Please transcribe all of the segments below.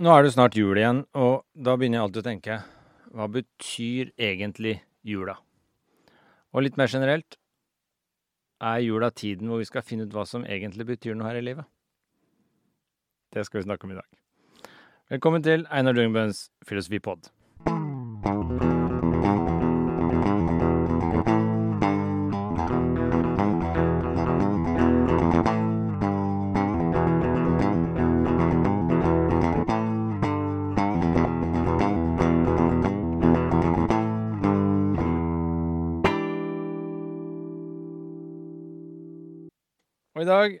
Nå er det snart jul igjen, og da begynner jeg alltid å tenke hva betyr egentlig jula? Og litt mer generelt er jula tiden hvor vi skal finne ut hva som egentlig betyr noe her i livet? Det skal vi snakke om i dag. Velkommen til Einar Dungbøns filosofipod. Dag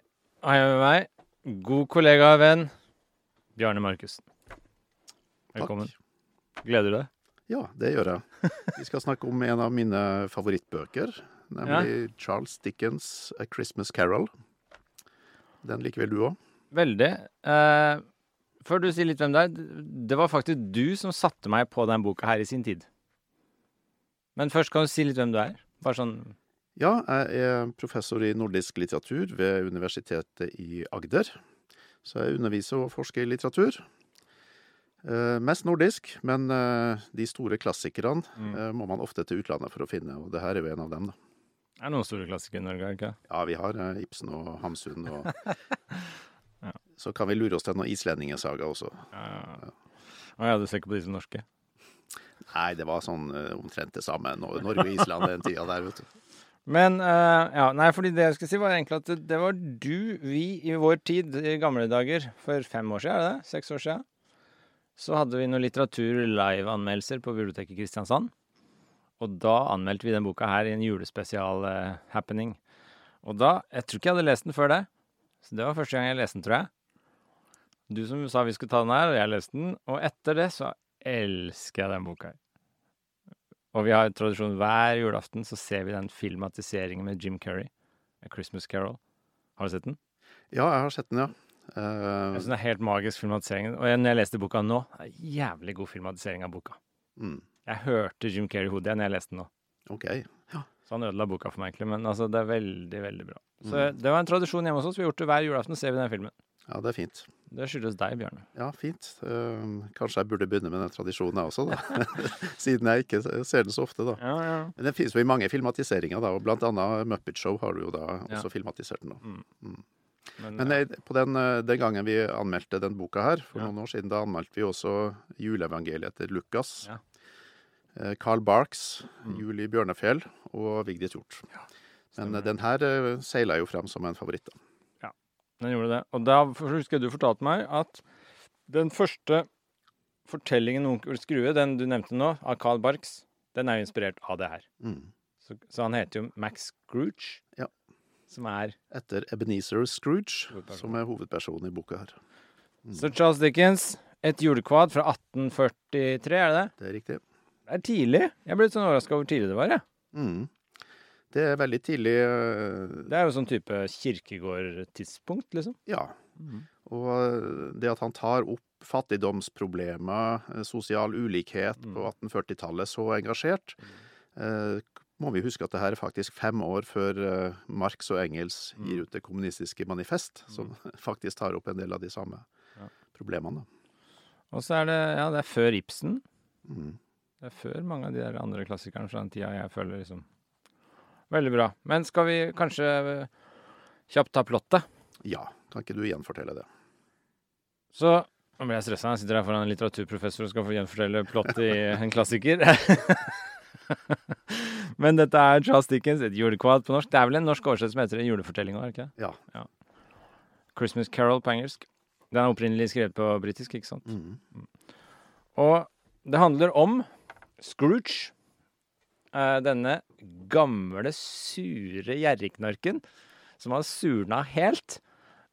har jeg med meg god kollega og venn Bjarne Markussen. Velkommen. Gleder du deg? Ja, det gjør jeg. Vi skal snakke om en av mine favorittbøker, nemlig Charles Dickens' A Christmas Carol. Den liker vel du òg? Veldig. Eh, før du sier litt hvem det er, det var faktisk du som satte meg på den boka her i sin tid. Men først kan du si litt hvem du er. Bare sånn Ja, jeg er professor i nordisk litteratur ved Universitetet i Agder. Så jeg underviser og forsker i litteratur. Eh, mest nordisk, men eh, de store klassikerne Mm. eh, må man ofte til utlandet for å finne, og det her er jo en av dem, da. Det er noen store klassikere i Norge, ikke? Ja, vi har eh, Ibsen og Hamsun, og Ja. så kan vi lure oss til noen islendingesaga også. Ja. Å ja, du ser ikke på de som norske? Nei, det var sånn eh, omtrent det samme. Norge og Island den tida der, vet du. Men uh, ja, nei, fordi det jeg skulle si, var egentlig at det, var du, vi, i vår tid, i gamle dager, for fem år siden, er det det? Seks år siden, så hadde vi noen litteratur-live-anmeldelser på biblioteket i Kristiansand. Og da anmeldte vi den boka her i en julespesial-happening. og da Jeg tror ikke jeg hadde lest den før det. Så det var første gang jeg leste den, tror jeg. Du som sa vi skulle ta den her, og jeg leste den. Og etter det så elsker jeg den boka her. Og vi har en tradisjon hver julaften så ser vi den filmatiseringen med Jim Curry. A Christmas Carol. Har du sett den? Ja, jeg har sett den, ja. Jeg Eh, synes det er helt magisk filmatisering. Og når jeg leste boka nå, er jævlig god filmatisering av boka. mm, Jeg hørte Jim Carrey i hodet igjen når jeg leste den nå. OK. ja. Så han ødela boka for meg, egentlig. Men altså, det er veldig, veldig bra. Så Mm. det var en tradisjon hjemme hos oss. Vi har gjort det hver julaften, ser vi den filmen. Ja, det er fint. Det skyldes deg, Bjørne. Ja, fint. Eh, kanskje jeg burde begynne med den tradisjonen, jeg også, da. Siden jeg ikke ser den så ofte, da. Ja, ja. Men den finnes jo i mange filmatiseringer, da. Og blant annet Muppet Show har du jo da Ja. også filmatisert den. da. Men, Men ja. eh, på den, eh, den gangen vi anmeldte den boka her, for noen år siden, da anmeldte vi også juleevangeliet etter Lukas. Ja. Eh, Carl Barks, Mm. Julie Bjørnefjell og Vigdis Hjorth. Men eh, den her seila jo frem som en favoritt. da. Den gjorde det. Og da husker jeg du fortalte meg at den første fortellingen Onkel Skrue, den du nevnte nå, av Carl Barks, den er jo inspirert av det her. Mm. Så, så han heter jo Max Scrooge, Ja. som er Etter Ebenezer Scrooge, som er hovedpersonen i boka her. Så Charles Dickens, et julekvad fra 1843, er det det? Det er riktig. Det er tidlig. Jeg ble litt sånn overraska over hvor tidlig det var, jeg. Mm. Det er veldig tidlig eh, Det er jo sånn type kirkegårdtidspunkt, liksom. Ja. Og eh, det at han tar opp fattigdomsproblemer, eh, sosial ulikhet Mm. på 1840-tallet så engasjert, eh, må vi huske at det her er faktisk fem år før Marx og Engels Mm. gir ut det kommunistiske manifest, som faktisk tar opp en del av de samme Ja. problemene. Og så er det ja, det er før Ibsen. Mm. Det er før mange av de der andre klassikerne fra den tida jeg føler liksom Veldig bra. Men skal vi kanskje eh, kjapt ta plottet? Ja, kan ikke du gjenfortelle det? Så nå blir jeg stressa. Jeg sitter her foran en litteraturprofessor og skal få gjenfortelle plottet i en klassiker. Men dette er Charles Dickens, et julekvad på norsk. Det er vel en norsk oversettelse som heter En julefortelling òg, det ikke det? Ja. Christmas Carol på engelsk. Den er opprinnelig skrevet på britisk, ikke sant? Mm. Og det handler om Scrooge. Eh, denne gamle, sure gjerrigknarken som har surna helt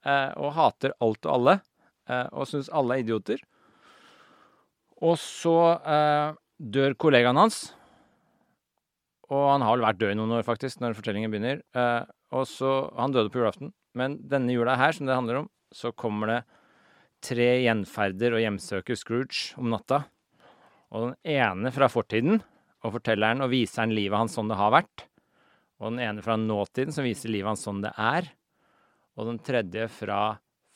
eh, og hater alt og alle. eh, og syns alle er idioter. Og så dør kollegaen hans. Og han har vel vært død i noen år, faktisk, når fortellingen begynner. Og så, Han døde på julaften. Men denne jula her, som det handler om, så kommer det tre gjenferder og hjemsøker Scrooge om natta. Og den ene fra fortiden og forteller han og viser han livet hans sånn det har vært. Og den ene fra nåtiden som viser livet hans sånn det er. Og den tredje fra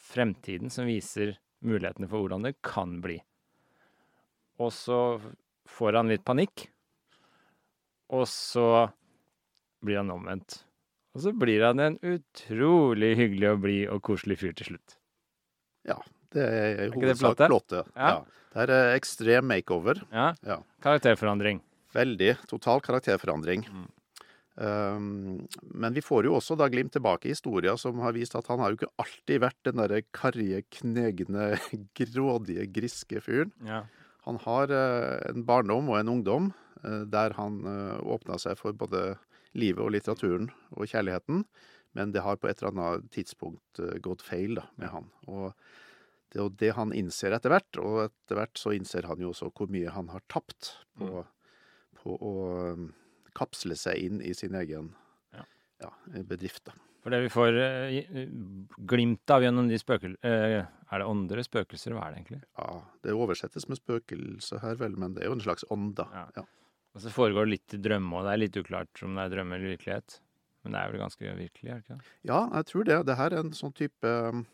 fremtiden som viser mulighetene for hvordan det kan bli. Og så får han litt panikk, og så blir han omvendt. Og så blir han en utrolig hyggelig og blid og koselig fyr til slutt. Ja. Det er i det hovedsak plottet? plottet. Ja. Ja. Det er ekstrem makeover. Ja. Ja. Karakterforandring. Veldig. Total karakterforandring. Mm. Um, men vi får jo også da glimt tilbake i historia som har vist at han har jo ikke alltid vært den derre karrige, knegne, grådige, griske fyren. Ja. Han har uh, en barndom og en ungdom uh, der han uh, åpna seg for både livet og litteraturen og kjærligheten, men det har på et eller annet tidspunkt eh, gått feil da, med han. Og det er jo det han innser etter hvert, og etter hvert så innser han jo også hvor mye han har tapt på, på å um, kapsle seg inn i sin egen Ja. ja, bedrift. da. For det vi får eh, glimt av gjennom de spøkel... eh, er det ånder eller spøkelser? Hva er det egentlig? Ja, Det oversettes med spøkelse her, vel, men det er jo en slags ånd, da. Ja. Ja. Og så foregår det litt i drømme, og det er litt uklart om det er drømme eller virkelighet. Men det er vel ganske virkelig, er det ikke det? Ja, jeg tror det. Det her er en sånn type um,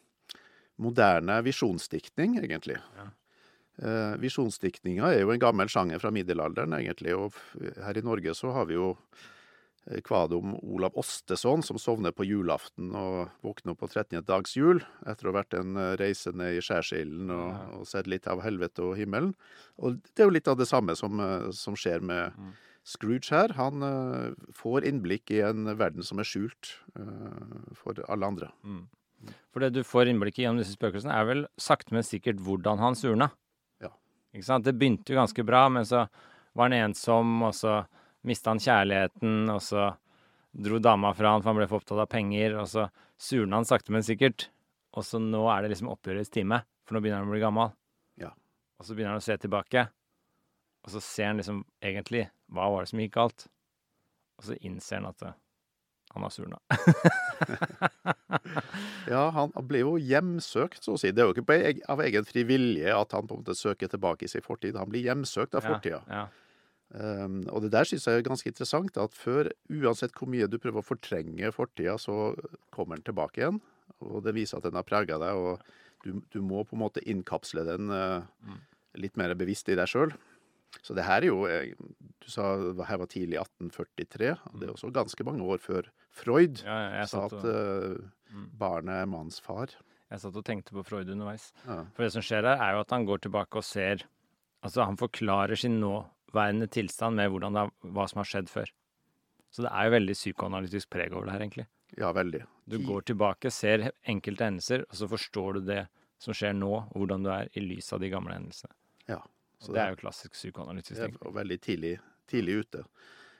moderne visjonsdiktning, egentlig. Ja. Eh, visjonsdiktninga er jo en gammel sjanger fra middelalderen, egentlig. Og her i Norge så har vi jo eh, kvadom Olav Osteson, som sovner på julaften og våkner opp på 13. dags jul, etter å ha vært en reise reisende i skjærsilden og, og sett litt av helvete og himmelen. Og det er jo litt av det samme som, eh, som skjer med Mm. Scrooge her. Han uh, får innblikk i en verden som er skjult uh, for alle andre. For det du får innblikk i gjennom disse spøkelsene, er vel sakte, men sikkert hvordan han surna. Ikke sant? Det begynte jo ganske bra, men så var han ensom, og så mista han kjærligheten, og så dro dama fra han for han ble for opptatt av penger, og så surna han sakte, men sikkert. Og så nå er det liksom oppgjørets time, for nå begynner han å bli gammel. Ja. Og så begynner han å se tilbake, og så ser han liksom egentlig hva var det som gikk galt. Og så innser han at eh, han har surna. Ja, han ble jo hjemsøkt, så å si. Det er jo ikke på eg av egen fri vilje at han på en måte søker tilbake i sin fortid. Han blir hjemsøkt av fortida. Ja, Um, og det der syns jeg er ganske interessant, at før, uansett hvor mye du prøver å fortrenge fortida, så kommer den tilbake igjen. Og det viser at den har prega deg, og du, du må på en måte innkapsle den Mm. litt mer bevisst i deg sjøl. Så det her er jo eh, Du sa det her var tidlig 1843. og Det er også ganske mange år før Freud ja, ja sa at og, eh, Mm. barnet er mannens far. jeg satt og tenkte på Freud underveis. Ja. For det som skjer her, er jo at han går tilbake og ser Altså, han forklarer sin nåværende tilstand med har- hva som har skjedd før. Så det er jo veldig psykoanalytisk preg over det her, egentlig. ja, veldig. Du går tilbake, ser enkelte hendelser, og så forstår du det som skjer nå, og hvordan du er i lys av de gamle hendelsene. Så det er jo klassisk psykoanalytisk. er veldig tidlig, tidlig ute.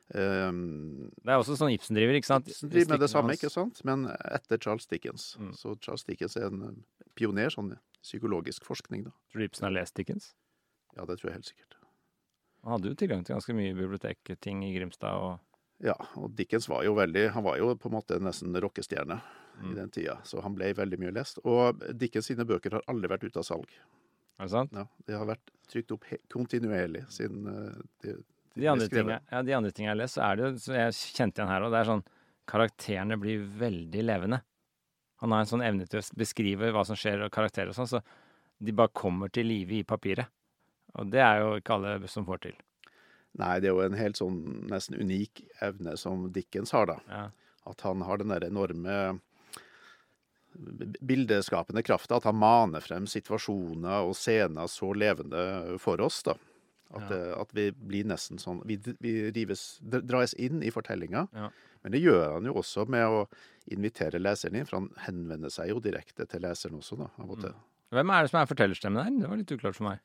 Um, Det er også sånn Ibsen driver, ikke sant? Ibsen driver med det samme, ikke sant? men etter Charles Dickens. Mm. Så Charles Dickens er en eh, pioner sånn psykologisk forskning, da. Tror du Ibsen har lest Dickens? Ja, det tror jeg helt sikkert. Han hadde jo tilgang til ganske mye bibliotekting i Grimstad og Ja, og Dickens var jo veldig Han var jo på en måte nesten rockestjerne Mm. i den tida, så han ble veldig mye lest. Og Dickens sine bøker har aldri vært ute av salg. Er det sant? Ja, det har vært trykt opp kontinuerlig siden de, de, De andre, tingene, ja, de andre tingene jeg har lest, så er det jo, så jeg kjente igjen her òg, det er sånn Karakterene blir veldig levende. Han har en sånn evne til å beskrive hva som skjer, og karakterer og sånn, så de bare kommer til live i papiret. Og det er jo ikke alle som får til. Nei, det er jo en helt sånn nesten unik evne som Dickens har, da. Ja. At han har den der enorme bildeskapende krafta. At han maner frem situasjoner og scener så levende for oss, da. At, Ja. det, at vi blir nesten sånn Vi, vi rives, dras inn i fortellinga. Ja. Men det gjør han jo også med å invitere leseren inn, for han henvender seg jo direkte til leseren også, da, av og til. Hvem er det som er fortellerstemmen her? Det var litt uklart for meg.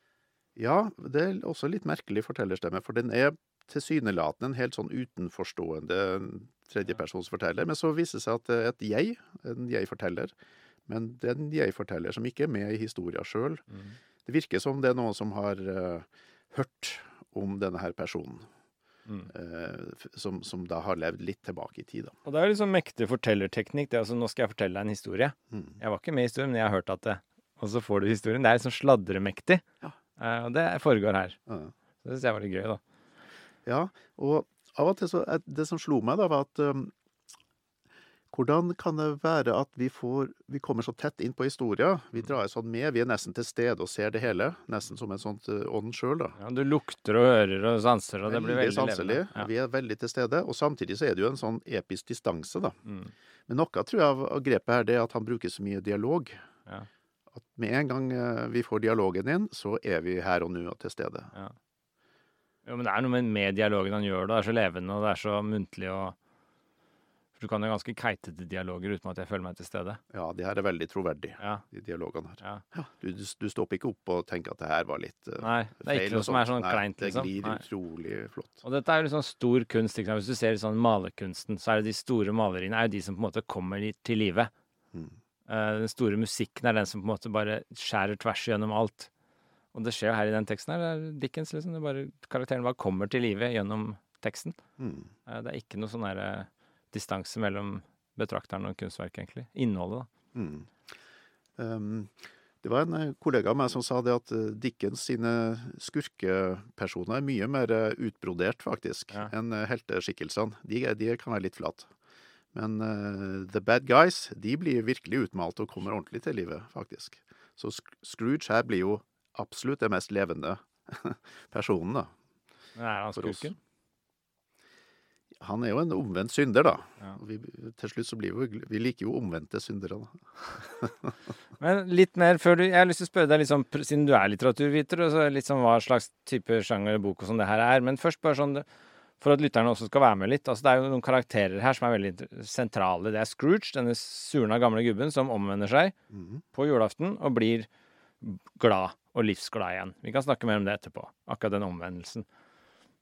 Ja, det er også litt merkelig fortellerstemme, for den er tilsynelatende en helt sånn utenforstående tredjepersonsforteller, men så viser det seg at et jeg, en jeg-forteller, men det er en jeg-forteller som ikke er med i historia sjøl. Det virker som det er noen som har uh, hørt om denne her personen, Mm. Uh, som, som da har levd litt tilbake i tid, da. Og det er liksom mektig fortellerteknikk. Det er altså, nå skal jeg fortelle deg en historie. Mm. Jeg var ikke med i historien, men jeg har hørt at det Og så får du historien. Det er liksom sladremektig. Ja. Uh, og det foregår her. Ja. Så det syns jeg var litt gøy, da. Ja, og av og til så Det som slo meg, da, var at um, Hvordan kan det være at vi, får, vi kommer så tett inn på historia? Vi Mm. drar sånn med, vi er nesten til stede og ser det hele. Nesten som en sånn eh, ånd sjøl, da. Ja, du lukter og hører og sanser, og det blir veldig sanselig. Ja. Vi er veldig til stede. Og samtidig så er det jo en sånn episk distanse, da. Mm. Men noe tror jeg av grepet her, det er at han bruker så mye dialog. Ja. At med en gang eh, vi får dialogen inn, så er vi her og nå og til stede. Jo, men det er noe med, med dialogen han gjør det. Det er så levende, og det er så muntlig og For du kan jo ganske keitete dialoger uten at jeg føler meg til stede. Ja, de her er veldig troverdige, Ja. de dialogene her. ja. Ja, du, du, du stopper ikke opp og tenker at det her var litt uh, Nei, det er ikke noe som er sånn Nei, kleint, liksom. Det glir Nei. utrolig flott. Og dette er jo liksom stor kunst. Liksom. Hvis du ser sånn malerkunsten, så er det de store maleriene er jo de som på en måte kommer til live. Mm. Uh, den store musikken er den som på en måte bare skjærer tvers gjennom alt. Og det skjer jo her i den teksten her. Det er Dickens, liksom. Det er bare, karakteren bare kommer til live gjennom teksten. Mm. Eh, det er ikke noe sånn der eh, distanse mellom betrakteren og kunstverket, egentlig. Innholdet, da. Mm. Um, det var en eh, kollega av meg som sa det at Dickens sine skurkepersoner er mye mer utbrodert, faktisk, Ja. enn helteskikkelsene. De, de kan være litt flate. Men uh, the bad guys, de blir virkelig utmalt og kommer ordentlig til livet, faktisk. Så Scrooge her blir jo absolutt den mest levende personen, da. Men er han skurken? Han er jo en omvendt synder, da. Ja. Vi, til slutt så blir vi Vi liker jo omvendte syndere, da. Men litt mer før du Jeg har lyst til å spørre deg, sånn, siden du er litteraturviter, og så sånn hva slags type sjanger eller bok og sånn det her er. Men først bare sånn for at lytterne også skal være med litt. Altså, det er jo noen karakterer her som er veldig sentrale. Det er Scrooge, denne surna gamle gubben som omvender seg mm. på julaften og blir glad og livsglad igjen. Vi kan snakke mer om det etterpå, akkurat den omvendelsen.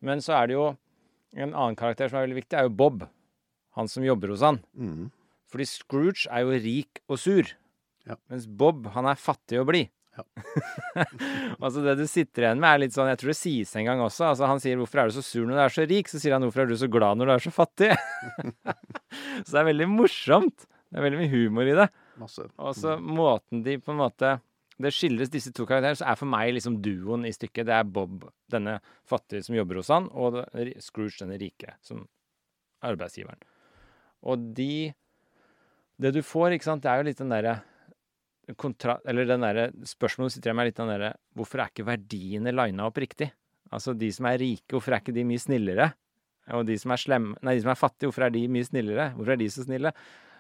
Men så er det jo en annen karakter som er veldig viktig, er jo Bob. Han som jobber hos han. Mm. Fordi Scrooge er jo rik og sur, Ja. mens Bob han er fattig og blid. Ja. altså det du sitter igjen med, er litt sånn Jeg tror det sies en gang også. altså Han sier 'Hvorfor er du så sur når du er så rik?' Så sier han 'Hvorfor er du så glad når du er så fattig?' så det er veldig morsomt. Det er veldig mye humor i det. Masse. Og så måten de på en måte Det skildres disse to karakterene, så er for meg liksom duoen i stykket. Det er Bob, denne fattige som jobber hos han, og Scrooge, denne rike, som arbeidsgiveren. Og de Det du får, ikke sant, det er jo litt den derre. Eller den derre spørsmålet sitter jeg med, er litt den derre Hvorfor er ikke verdiene lina opp riktig? Altså, de som er rike, hvorfor er ikke de mye snillere? Og de som er slemme Nei, de som er fattige, hvorfor er de mye snillere? Hvorfor er de så snille?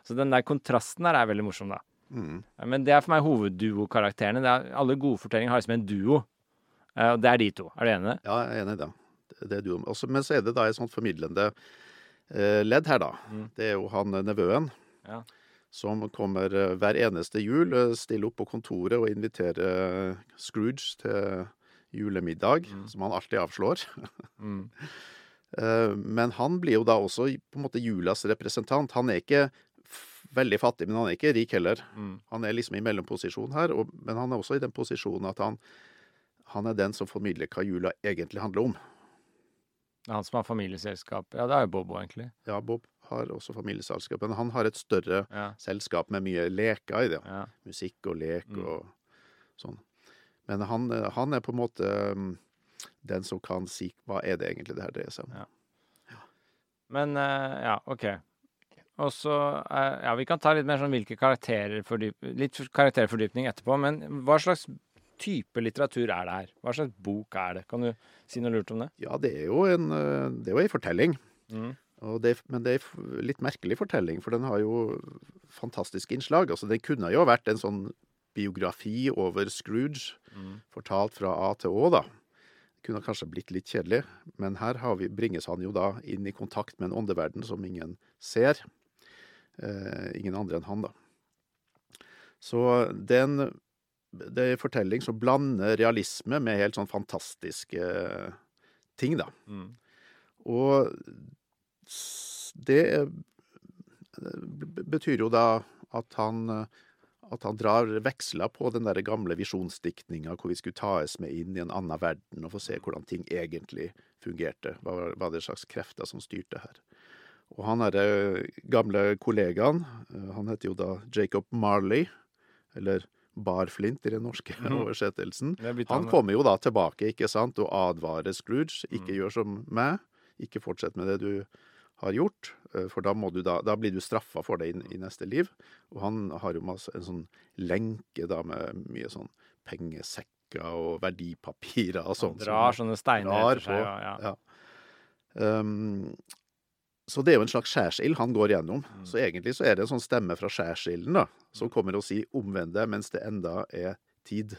Så den der kontrasten der er veldig morsom, da. Mhm. Men det er for meg hovedduokarakterene. Er- Alle gode fortellinger har liksom en duo. Eh, Og det er de to. Er du enig i det? Ja, jeg er enig i det. Det er du. Også, men så er det da et sånt formidlende eh, ledd her, da. Mm. Det er jo han eh, nevøen Ja. som kommer hver eneste jul, stiller opp på kontoret og inviterer Scrooge til julemiddag, Mm. som han alltid avslår. Mm. Men han blir jo da også på en måte julas representant. Han er ikke veldig fattig, men han er ikke rik heller. Mm. Han er liksom i mellomposisjon her, og, men han er også i den posisjonen at han, han er den som formidler hva jula egentlig handler om. Det er han som har familieselskap. Ja, det er jo Bobo, egentlig. Ja, Bob har også familieselskap, men han har et større Ja. selskap med mye leker i det. ja. Musikk og lek Mm. og sånn. Men han, han er på en måte mm, den som kan si hva er det egentlig det her dreier seg om. Ja. Men eh, ja, OK. Og så eh, Ja, vi kan ta litt mer sånn hvilke karakterer fordyp, Litt karakterfordypning etterpå, men hva slags type litteratur er det her? Hva slags bok er det? Kan du si noe lurt om det? Ja, det er jo en, eh, det er jo en fortelling. Mm. Og det, men det er en litt merkelig fortelling, for den har jo fantastiske innslag. Altså, det kunne jo vært en sånn biografi over Scrooge, Mm. fortalt fra A til Å, da. Det kunne kanskje blitt litt kjedelig, men her har vi, bringes han jo da inn i kontakt med en åndeverden som ingen ser. Eh, ingen andre enn han, da. Så det er en, det er en fortelling som blander realisme med helt sånn fantastiske ting, da. Mm. Og det betyr jo da at han, at han drar veksler på den der gamle visjonsdiktninga hvor vi skulle tas med inn i en annen verden og få se hvordan ting egentlig fungerte. Hva var det slags krefter som styrte her. Og han derre gamle kollegaen, eh, han heter jo da Jacob Marley, eller Barflint i den norske mm. oversettelsen. Er Han kommer jo da tilbake ikke sant, og advarer Scrooge. Ikke Mm. gjør som meg. Ikke fortsett med det du har gjort. eh, For da, må du da, da blir du straffa for det i, i neste liv. Og han har jo masse, en sånn lenke da med mye sånn pengesekker og verdipapirer og sånt. Han Drar sånne steiner etter seg. på, ja. ja. Um, så det er jo en slags skjærsild han går gjennom. Mm. Så egentlig så er det en sånn stemme fra skjærsilden da, som kommer og sier 'omvend deg mens det enda er tid'.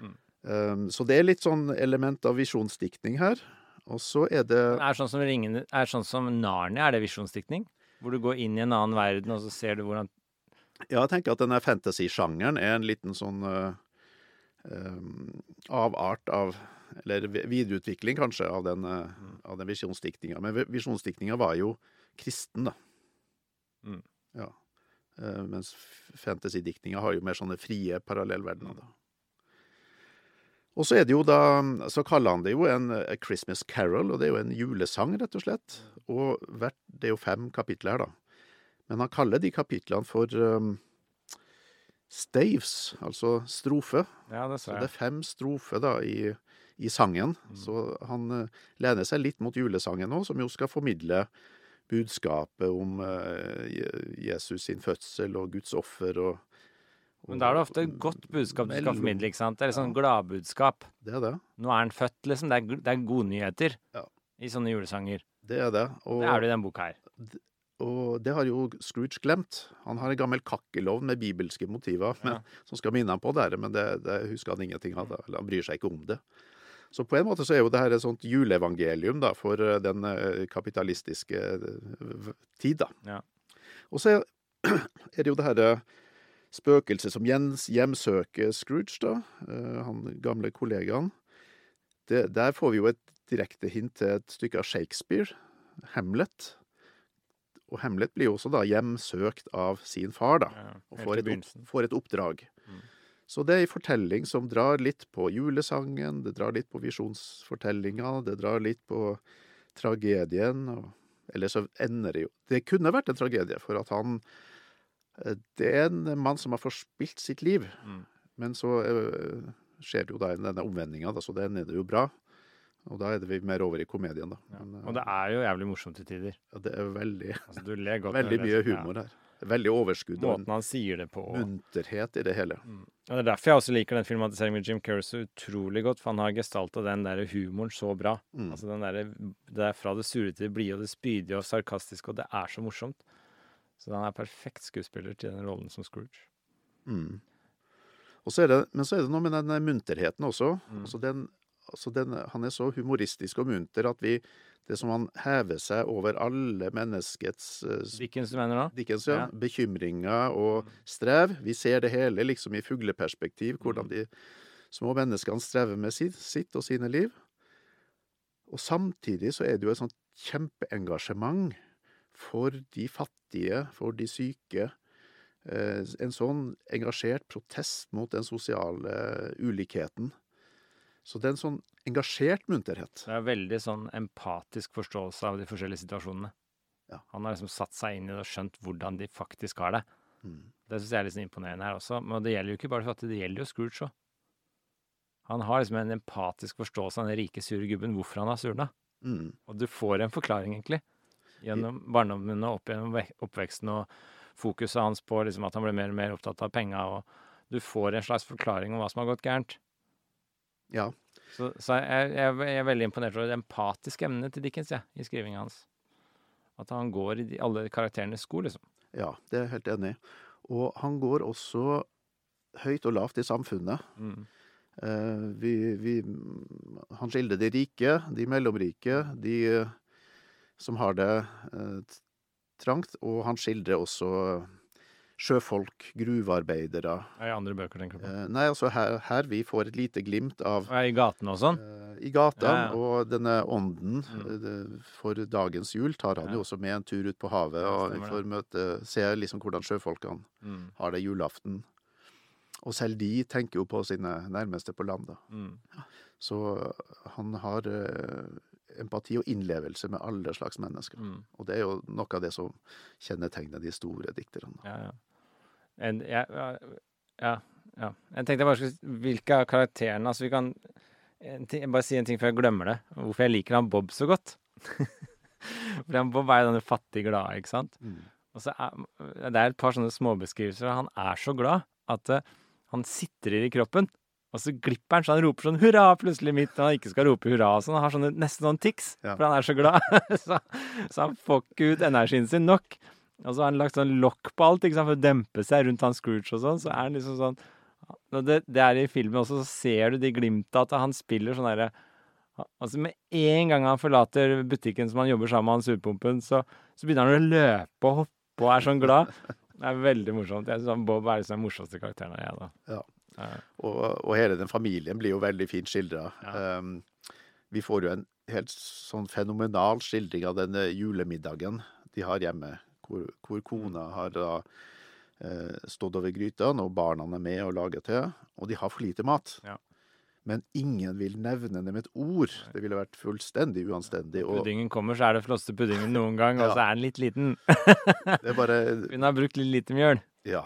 Mm. Um, så det er litt sånn element av visjonsdiktning her. Og så er det Er sånn som ringene, er sånn som Narnia, er det visjonsdiktning? Hvor du går inn i en annen verden, og så ser du hvordan Ja, jeg tenker at denne fantasy-sjangeren er en liten sånn uh, um, avart av Eller videreutvikling, kanskje, av den, mm. av den visjonsdiktninga. Men vi- visjonsdiktninga var jo kristen, da. Mm. Ja. Uh, mens fantasy-diktninga har jo mer sånne frie parallellverdener, da. Og så er det jo da Så kaller han det jo en A Christmas Carol, og det er jo en julesang, rett og slett. Og hvert, det er jo fem kapitler her, da. Men han kaller de kapitlene for um, staves, altså strofe. Ja, det Så sa det er fem strofer da i, i sangen. Så han eh, lener seg litt mot julesangen nå, som jo skal formidle budskapet om eh, Jesus sin fødsel og Guds offer og, og Men da er det ofte et godt budskap du skal formidle, ikke sant? Det er litt sånn gladbudskap. Det er det. Nå er han født, liksom. Det er, det er godnyheter Ja. i sånne julesanger. Det er det. Og, Det er det i denne boka her. og det har jo Scrooge glemt. Han har en gammel kakkelovn med bibelske motiver men, Ja. som skal minne ham på det, men det, det husker han ingenting av. han bryr seg ikke om det. Så på en måte så er jo det her et sånt juleevangelium da, for eh, den eh, kapitalistiske eh, tid, da. Ja. Og så er, det jo det herre spøkelset som hjemsøker Scrooge, da. Han gamle kollegaen. Det, der får vi jo et direkte hint til et stykke av Shakespeare, Hamlet. Og Hamlet blir jo også da hjemsøkt av sin far, da, og får et, opp, får et oppdrag. Mm. Så det er ei fortelling som drar litt på julesangen, det drar litt på visjonsfortellinga, det drar litt på tragedien. Og, eller så ender det jo Det kunne vært en tragedie, for at han eh, Det er en mann som har forspilt sitt liv. Mm. Men så øh, skjer det jo da denne omvendinga, så det ender jo bra. Og da er det vi mer over i komedien, da. Ja. Men, eh, Og det er jo jævlig morsomt til tider. ja, det er veldig, Altså, du ler godt. veldig mye humor her. Veldig overskudd Måten han sier det på. munterhet i det hele. Mm. Og Det er derfor jeg også liker den filmatiseringen med Jim Carrey så utrolig godt, for han har gestalta den der humoren så bra. Mm. Altså den der, Det er fra det sure til det blide og det spydige og sarkastiske, og det er så morsomt. Så han er perfekt skuespiller til den rollen som Scrooge. Mm. Så det, men så er det noe med den munterheten også. Mm. Altså den, altså den, han er så humoristisk og munter at vi Det som han hever seg over alle menneskets eh, Dickens, mener nå? Dickens, ja, Ja. bekymringer og strev. Vi ser det hele liksom i fugleperspektiv, hvordan Mm. de små menneskene strever med sitt, sitt og sine liv. Og samtidig så er det jo et sånt kjempeengasjement for de fattige, for de syke. Eh, En sånn engasjert protest mot den sosiale ulikheten. Så det er en sånn engasjert munterhet. Det er veldig sånn empatisk forståelse av de forskjellige situasjonene. Ja. Han har liksom satt seg inn i det og skjønt hvordan de faktisk har det. Mm. Det syns jeg er litt sånn imponerende her også. Men det gjelder jo ikke bare for fattige, det gjelder jo Scrooge òg. Han har liksom en empatisk forståelse av den rike, sure gubben, hvorfor han har surna. Mm. Og du får en forklaring, egentlig. Gjennom barndommen og opp gjennom oppveksten og fokuset hans på liksom at han ble mer og mer opptatt av penga. Og du får en slags forklaring om hva som har gått gærent. Ja. Så, så jeg, jeg, jeg er veldig imponert over det empatiske emnet til Dickens ja, i skrivinga hans. At han går i de, alle karakterenes sko, liksom. Ja, det er jeg helt enig i. Og han går også høyt og lavt i samfunnet. Mm. Eh, vi, vi, han skildrer de rike, de mellomrike, de eh, som har det eh, trangt, og han skildrer også sjøfolk, gruvearbeidere. I andre bøker, tenker du på. Eh, nei, altså her, her vi får et lite glimt av i gatene og sånn. eh, i gata, Ja, ja. og denne ånden Mm. eh, for dagens jul tar han Ja. jo også med en tur ut på havet, og vi får møte, se liksom hvordan sjøfolkene Mm. har det julaften. Og selv de tenker jo på sine nærmeste på land, da. Mm. Så han har empati og innlevelse med alle slags mennesker. Mm. Og det er jo noe av det som kjennetegner de store dikterne. Ja, ja. En, ja, ja, ja. Jeg tenkte bare Hvilke av karakterene Altså, vi kan en ting, Bare si en ting før jeg glemmer det. Hvorfor jeg liker han Bob så godt. Fordi han Bob er jo denne fattig glade, ikke sant? Mm. Og så er, det er et par sånne småbeskrivelser. Han er så glad at uh, han sitrer i kroppen. Og så glipper han, så han roper sånn hurra plutselig midt når han ikke skal rope hurra. og sånn. Han har sånne, nesten sånn tics, Ja. for han er så glad. så, så han får ikke ut energien sin nok. Og så har han lagt sånn lokk på alt ikke sant, for å dempe seg rundt han Scrooge og sånn. Så er han liksom sånn det, det er i filmen også, så ser du de glimta at han spiller sånn derre Altså Med en gang han forlater butikken som han jobber sammen med han surpumpen, så, så begynner han å løpe og hoppe og er sånn glad. Det er veldig morsomt. Jeg synes Bob er liksom den morsomste karakteren av jeg, da. Ja. Ja. Og, og hele den familien blir jo veldig fint skildra. Ja. Um, vi får jo en helt sånn fenomenal skildring av denne julemiddagen de har hjemme, hvor, hvor kona har da eh, stått over gryta når barna er med og lager te, og de har for lite mat. Ja. Men ingen vil nevne det med et ord. Det ville vært fullstendig uanstendig. Og Puddingen kommer, så er det flotteste puddingen noen gang, og så er den litt liten. det er bare Hun har brukt litt lite mjøl. Ja.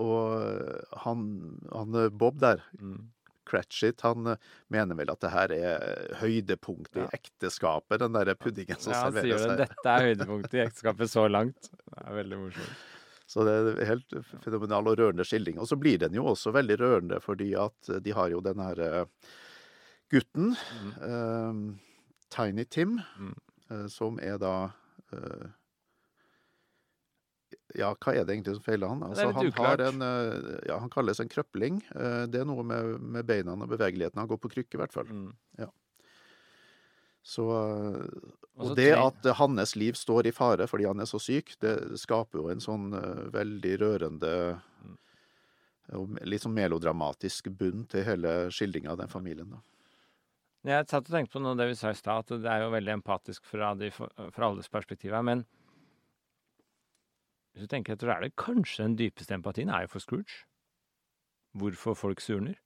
Og han, han eh, Bob der, Mm. Cratchit, han eh, mener vel at det her er høydepunktet i ekteskapet, den der puddingen som Ja, han sier jo at. Dette er høydepunktet i ekteskapet så langt. Det er veldig morsomt. Så det er helt fenomenal og rørende skildring. Og så blir den jo også veldig rørende fordi at de har jo den her gutten, gutten, eh, Tiny Tim, Mm. eh, som er da eh, Ja, hva er det egentlig som feiler han? Altså, han har en eh, Ja, han kalles en krøpling. Eh, Det er noe med, med beina og bevegeligheten. Han går på krykke, i hvert fall. Mm. Så eh, Og så Og det at hans liv står i fare fordi han er så syk, det skaper jo en sånn veldig rørende Mm. og litt sånn melodramatisk bunn til hele skildringa av den familien. da. Jeg satt og tenkte på noe av det vi sa i stad, at det er jo veldig empatisk fra, de, fra alles perspektiv her. Men hvis du tenker etter, er det kanskje den dypeste empatien er jo for Scrooge. Hvorfor folk surner.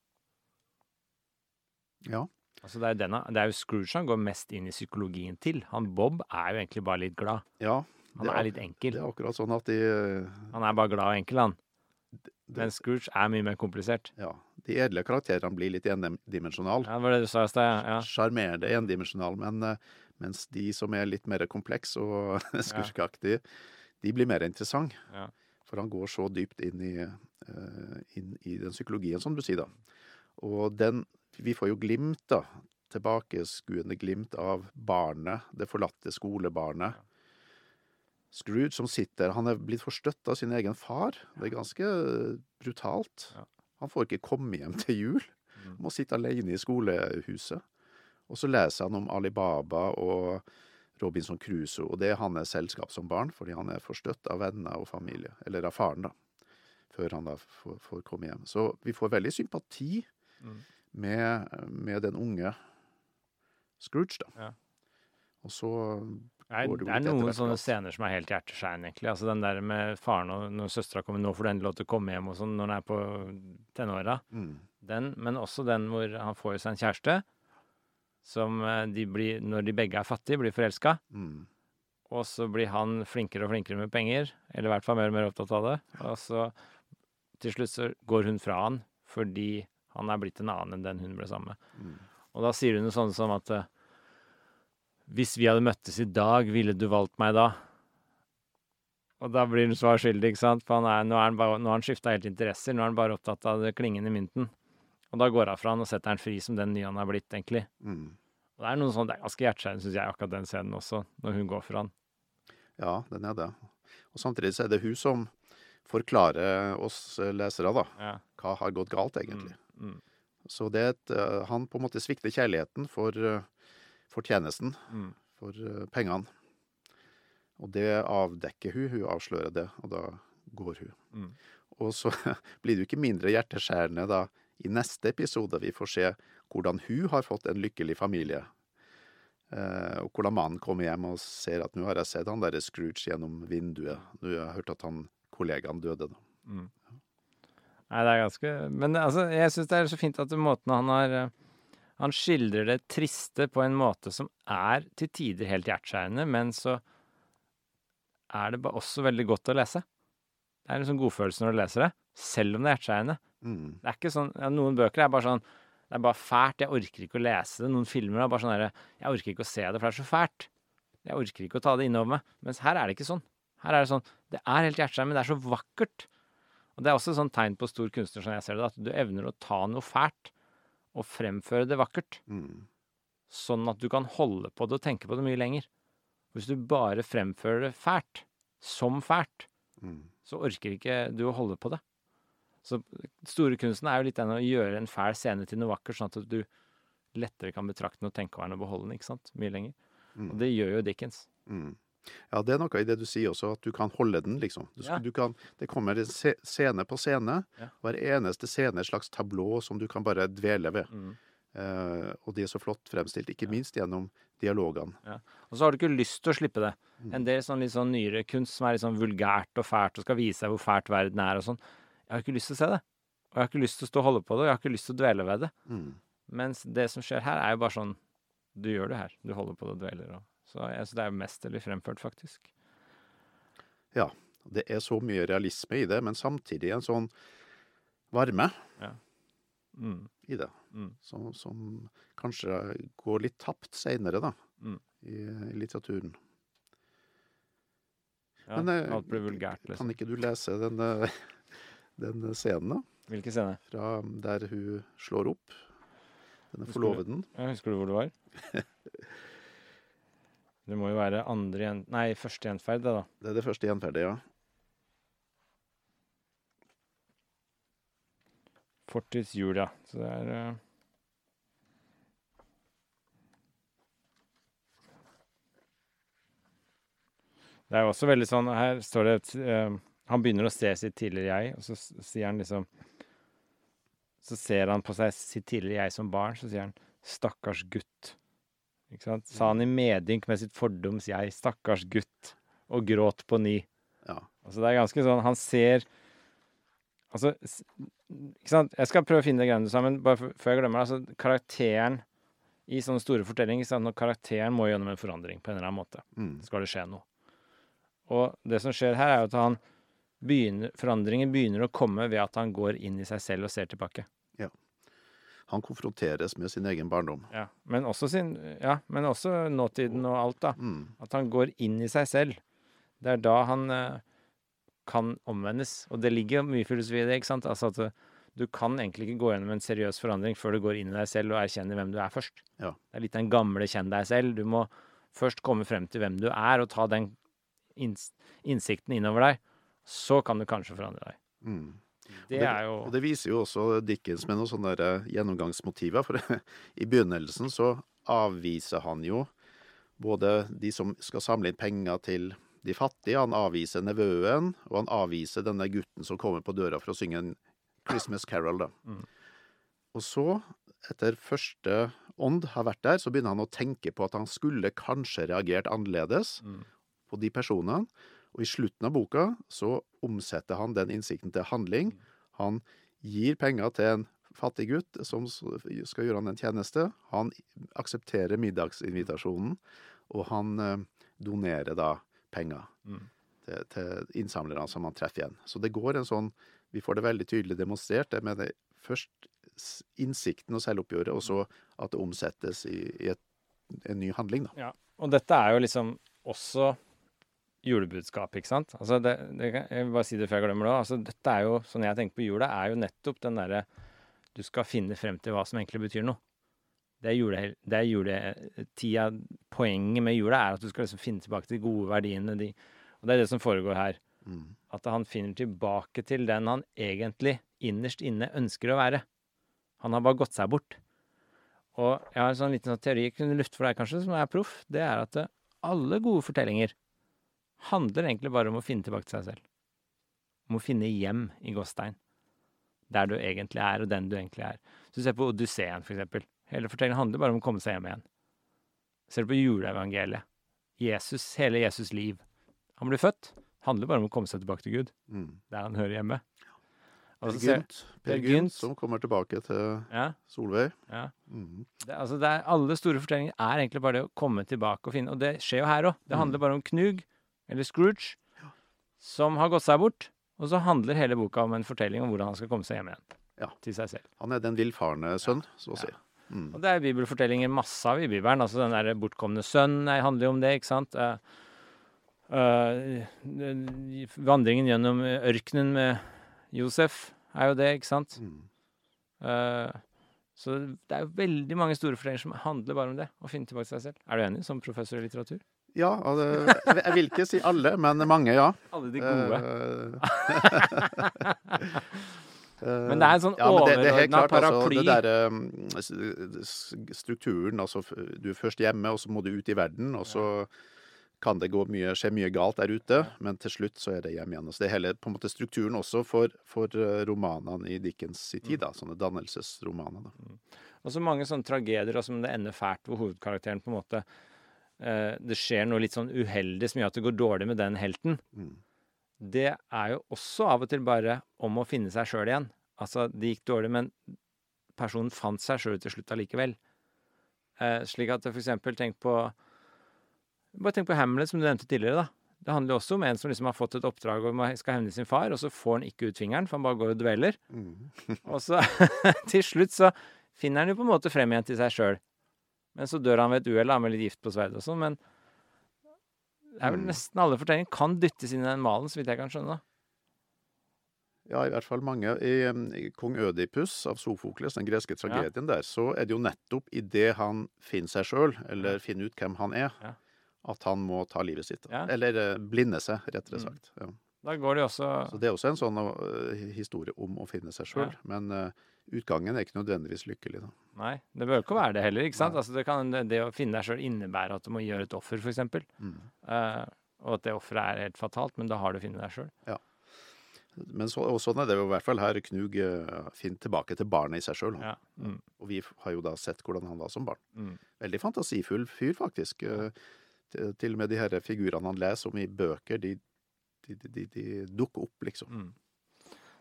Ja. Altså det, er denne, det er jo Scrooge han går mest inn i psykologien til. Han Bob er jo egentlig bare litt glad. ja Han er- er litt enkel. det er akkurat sånn at de, Han er bare glad og enkel, han. det- Men Scrooge er mye mer komplisert. ja, de edle karakterene blir litt endimensjonale. Ja, det var det du sa i stad, ja. Sjarmerende endimensjonale, men eh, mens de som er litt mer komplekse og skurkeaktige, de blir mer interessante. Ja. For han går så dypt inn i, eh, inn i den psykologien, som du sier, da. Og den Vi får jo glimt, da. Tilbakeskuende glimt av barnet, det forlatte skolebarnet. Scrooge som sitter Han er blitt forstøtt av sin egen far. Det er ganske brutalt. Ja. Han får ikke komme hjem til jul. Mm. Må sitte alene i skolehuset. Og så leser han om Alibaba og Robinson Crusoe, og det er hans selskap som barn, fordi han er forstøtt av venner og familie, eller av faren, da, før han da får, får komme hjem. Så vi får veldig sympati Mm. med, med den unge Scrooge, da. Ja. Og så det det er noen sånne scener som er helt hjerteskjærende, egentlig. Altså den der med faren og når søstera kommer, nå får du endelig lov til å komme hjem og sånn når han er på tenåra. mm, Den, men også den hvor han får seg en kjæreste som eh, de blir, når de begge er fattige, blir forelska. mm, Og så blir han flinkere og flinkere med penger, eller i hvert fall mer og mer opptatt av det. Og så til slutt så går hun fra han fordi han er blitt en annen enn den hun ble sammen med. mm. Og da sier hun noe sånt som at eh, hvis vi hadde møttes i dag, ville du valgt meg da? Og da blir hun svar skyldig, ikke sant? For han er, nå han, bare- nå har han skifta helt interesser. Nå er han bare opptatt av det klingende mynten. Og da går hun fra han og setter han fri som den nye han er blitt, egentlig. Mm. Og det er noe sånn, det er ganske hjerteskjærende, syns jeg, akkurat den scenen også, når hun går fra han. Ja, den er det. Og samtidig så er det hun som forklarer oss eh, lesere, da, Ja. hva har gått galt, egentlig. Mm, Så det er et, eh, han på en måte svikter kjærligheten for, eh, for tjenesten, mm. for pengene. Og det avdekker hun, hun avslører det, og da går hun. Mm. Og så blir det jo ikke mindre hjerteskjærende da i neste episode vi får se hvordan hun har fått en lykkelig familie. Eh, og hvordan mannen kommer hjem og ser at nå har jeg sett han der Scrooge gjennom vinduet. Nå har jeg hørt at han kollegaen døde. da. Mm. Nei, det er ganske Men altså, jeg syns det er så fint at måten han har eh, Han skildrer det triste på en måte som er til tider helt hjerteskjærende, men så er det også veldig godt å lese. Det er en sånn godfølelse når du leser det, selv om det er hjerteskjærende. Mm. Det er ikke sånn, Noen bøker er bare sånn Det er bare fælt, jeg orker ikke å lese det. Noen filmer er bare sånn derre Jeg orker ikke å se det, for det er så fælt. Jeg orker ikke å ta det innover meg. Mens her er det ikke sånn. Her er det sånn Det er helt hjerteskjærende, men det er så vakkert. Og det er også et sånn tegn på stor kunstner, som jeg ser det, at du evner å ta noe fælt og fremføre det vakkert. Mm. Sånn at du kan holde på det og tenke på det mye lenger. Hvis du bare fremfører det fælt, som fælt, Mm. så orker ikke du å holde på det. Så store kunsten er jo litt den å gjøre en fæl scene til noe vakkert, sånn at du lettere kan betrakte den og tenke over den og beholde den, ikke sant? Mye lenger. Mm. Og det gjør jo Dickens. Mm. Ja, det er noe i det du sier også, at du kan holde den, liksom. Du, Ja. du kan, det kommer en scene på scene. Ja. Hver eneste scene er et slags tablå som du kan bare dvele ved. Mm. Eh, og de er så flott fremstilt, ikke minst gjennom dialogene. Og så har du ikke lyst til å slippe det. Mm. En del sånn litt sånn nyere kunst som er litt sånn vulgært og fælt og skal vise deg hvor fælt verden er og sånn. Jeg har ikke lyst til å se det. Og jeg har ikke lyst til å stå og holde på det, og jeg har ikke lyst til å dvele ved det. Mm. Mens det som skjer her, er jo bare sånn Du gjør det her. Du holder på det og dveler. Og. Så synes det er jo mesterlig fremført, faktisk. Ja. Det er så mye realisme i det, men samtidig en sånn varme Mm. i det. Mm. Som, som kanskje går litt tapt seinere, da, Mm. i, i litteraturen. Ja, Men, eh, alt blir vulgært, Kan liksom. ikke du lese den, eh, den scenen, da? Hvilken scene? Fra der hun slår opp? Denne Husker du? forloveden. Ja, husker du hvor det var? Det må jo være andre gjen... Nei, første gjenferd, det, da. Det er det første gjenferdet, ja. Fortids jul, ja. Så det er uh... Det er jo også veldig sånn Her står det et, eh, Han begynner å se sitt tidligere jeg, og så sier han liksom Så ser han på seg sitt tidligere jeg som barn, så sier han 'stakkars gutt'. Ikke sant? Sa han i medynk med sitt fordoms jeg, 'stakkars gutt', og gråt på ny. ja. Altså det er ganske sånn Han ser Altså Ikke sant? Jeg skal prøve å finne det greiene du sa, men bare før jeg glemmer det. Altså karakteren i sånne store fortellinger sant? Når karakteren må gjennom en forandring på en eller annen måte, Mm. skal det skje noe. Og det som skjer her, er jo at han begynner Forandringen begynner å komme ved at han går inn i seg selv og ser tilbake. Han konfronteres med sin egen barndom. Ja. Men også sin Ja, men også nåtiden og alt, da. Mm. At han går inn i seg selv. Det er da han eh, kan omvendes. Og det ligger mye filosofi i det. ikke sant? Altså at eh, du kan egentlig ikke gå gjennom en seriøs forandring før du går inn i deg selv og erkjenner hvem du er først. Ja. Det er litt den gamle 'kjenn deg selv'. Du må først komme frem til hvem du er, og ta den innsikten innover deg. Så kan du kanskje forandre deg. Mm. Det det- jo Og det viser jo også Dickens med noen sånne eh, gjennomgangsmotiver. For i begynnelsen så avviser han jo både de som skal samle inn penger til de fattige, han avviser nevøen, og han avviser denne gutten som kommer på døra for å synge en Christmas Carol, da. Mm. Og så, etter første ånd har vært der, så begynner han å tenke på at han skulle kanskje reagert annerledes Mm. på de personene. Og i slutten av boka så omsetter han den innsikten til handling. Han gir penger til en fattig gutt som skal gjøre han en tjeneste. Han aksepterer middagsinvitasjonen, og han eh, donerer da penger Mm. til, til innsamlerne som han treffer igjen. Så det går en sånn Vi får det veldig tydelig demonstrert. Det med det først innsikten og selvoppgjøret, og så at det omsettes i, i et, en ny handling, da. Og dette er jo liksom også julebudskap, ikke sant? Altså det, det, jeg vil bare si det før jeg glemmer det. Altså dette er jo, sånn jeg tenker på jula, er jo nettopp den derre Du skal finne frem til hva som egentlig betyr noe. Det er, jule, det er juletida Poenget med jula er at du skal liksom finne tilbake til de gode verdiene. De, og det er det som foregår her. Mm. At han finner tilbake til den han egentlig innerst inne ønsker å være. Han har bare gått seg bort. Og jeg har en sånn liten sånn teori jeg kunne lufte for deg, kanskje, som er proff. Det er at eh, alle gode fortellinger handler egentlig bare om å finne tilbake til seg selv. Om å finne hjem i Gåstein. Der du egentlig er, og den du egentlig er. Så du ser på Odysseen, for eksempel. Hele fortellingen handler bare om å komme seg hjem igjen. Ser du på juleevangeliet. Jesus, hele Jesus' liv. Han blir født. Handler bare om å komme seg tilbake til Gud, Mm. der han hører hjemme. Per Gynt, per Gynt, Gynt. som kommer tilbake til Ja, Solveig. ja. Mm. Det, altså det er, alle store fortellinger er egentlig bare det å komme tilbake og finne Og det skjer jo her òg. Det handler bare om Knug, eller Scrooge, som har gått seg bort. Og så handler hele boka om en fortelling om hvordan han skal komme seg hjem igjen. Ja. Til seg selv. Han er den villfarne sønn, så å si. Mm. Og det er bibelfortellinger masse av i Bibelen. Altså den der bortkomne sønn handler jo om det, ikke sant. Uh, uh, vandringen gjennom ørkenen med Josef er jo det, ikke sant. Mm. Uh, så det er jo veldig mange store fortellinger som handler bare om det. Å finne tilbake til seg selv. Er du enig, som professor i litteratur? Ja, jeg vil ikke si alle, men mange, ja. Alle de gode. Eh, Men det er en sånn ja, er helt klart, altså, det der, um, strukturen, altså du er først hjemme, og så må du ut i verden, og så kan det gå mye, skje mye galt der ute, men til slutt så er det hjem igjen. Så det er hele på en måte strukturen også for, for eh, romanene i Dickens i tid, da, sånne dannelsesromaner. Da. Og så mange sånne tragedier som det ender fælt hvor hovedkarakteren på en måte eh, Det skjer noe litt sånn uheldig som gjør at det går dårlig med den helten. Mm. Det er jo også av og til bare om å finne seg sjøl igjen. Altså, det gikk dårlig, men personen fant seg sjøl til slutt allikevel. Eh, slik at for eksempel tenk på Bare tenk på Hamlet, som du nevnte tidligere. da. Det handler jo også om en som liksom har fått et oppdrag og skal hevne sin far, og så får han ikke ut fingeren, for han bare går og dveler. Mm. Og så til slutt så finner han jo på en måte frem igjen til seg sjøl. Men så dør han ved et uhell, han er litt gift på sverdet og sånn, men det er vel Mm. nesten alle fortellinger kan dyttes inn i den malen, så vidt jeg kan skjønne. da. Ja, i hvert fall mange. I, um, i Kong Ødipus av Sofokles, den greske tragedien der, så er det jo nettopp idet han finner seg sjøl, eller finner ut hvem han er, Ja. at han må ta livet sitt. Ja. Eller eh, blinde seg, rettere Mm. sagt. Ja. Da går det også Så det er også en sånn uh, historie om å finne seg sjøl. Ja. Men eh, utgangen er ikke nødvendigvis lykkelig, da. Nei, det bør ikke være det heller, ikke sant? Altså, det, kan, det å finne deg sjøl innebære at du må gjøre et offer, f.eks. Mm. Uh, og at det offeret er helt fatalt, men da har du funnet deg sjøl. Men så, og sånn er det jo i hvert fall her Knug uh, finner tilbake til barnet i seg sjøl. Ja. Mm. Og vi har jo da sett hvordan han var som barn. Mm. Veldig fantasifull fyr, faktisk. Uh, til, til og med de her figurene han leser om i bøker, de, de, de, de, de dukker opp, liksom. Mm.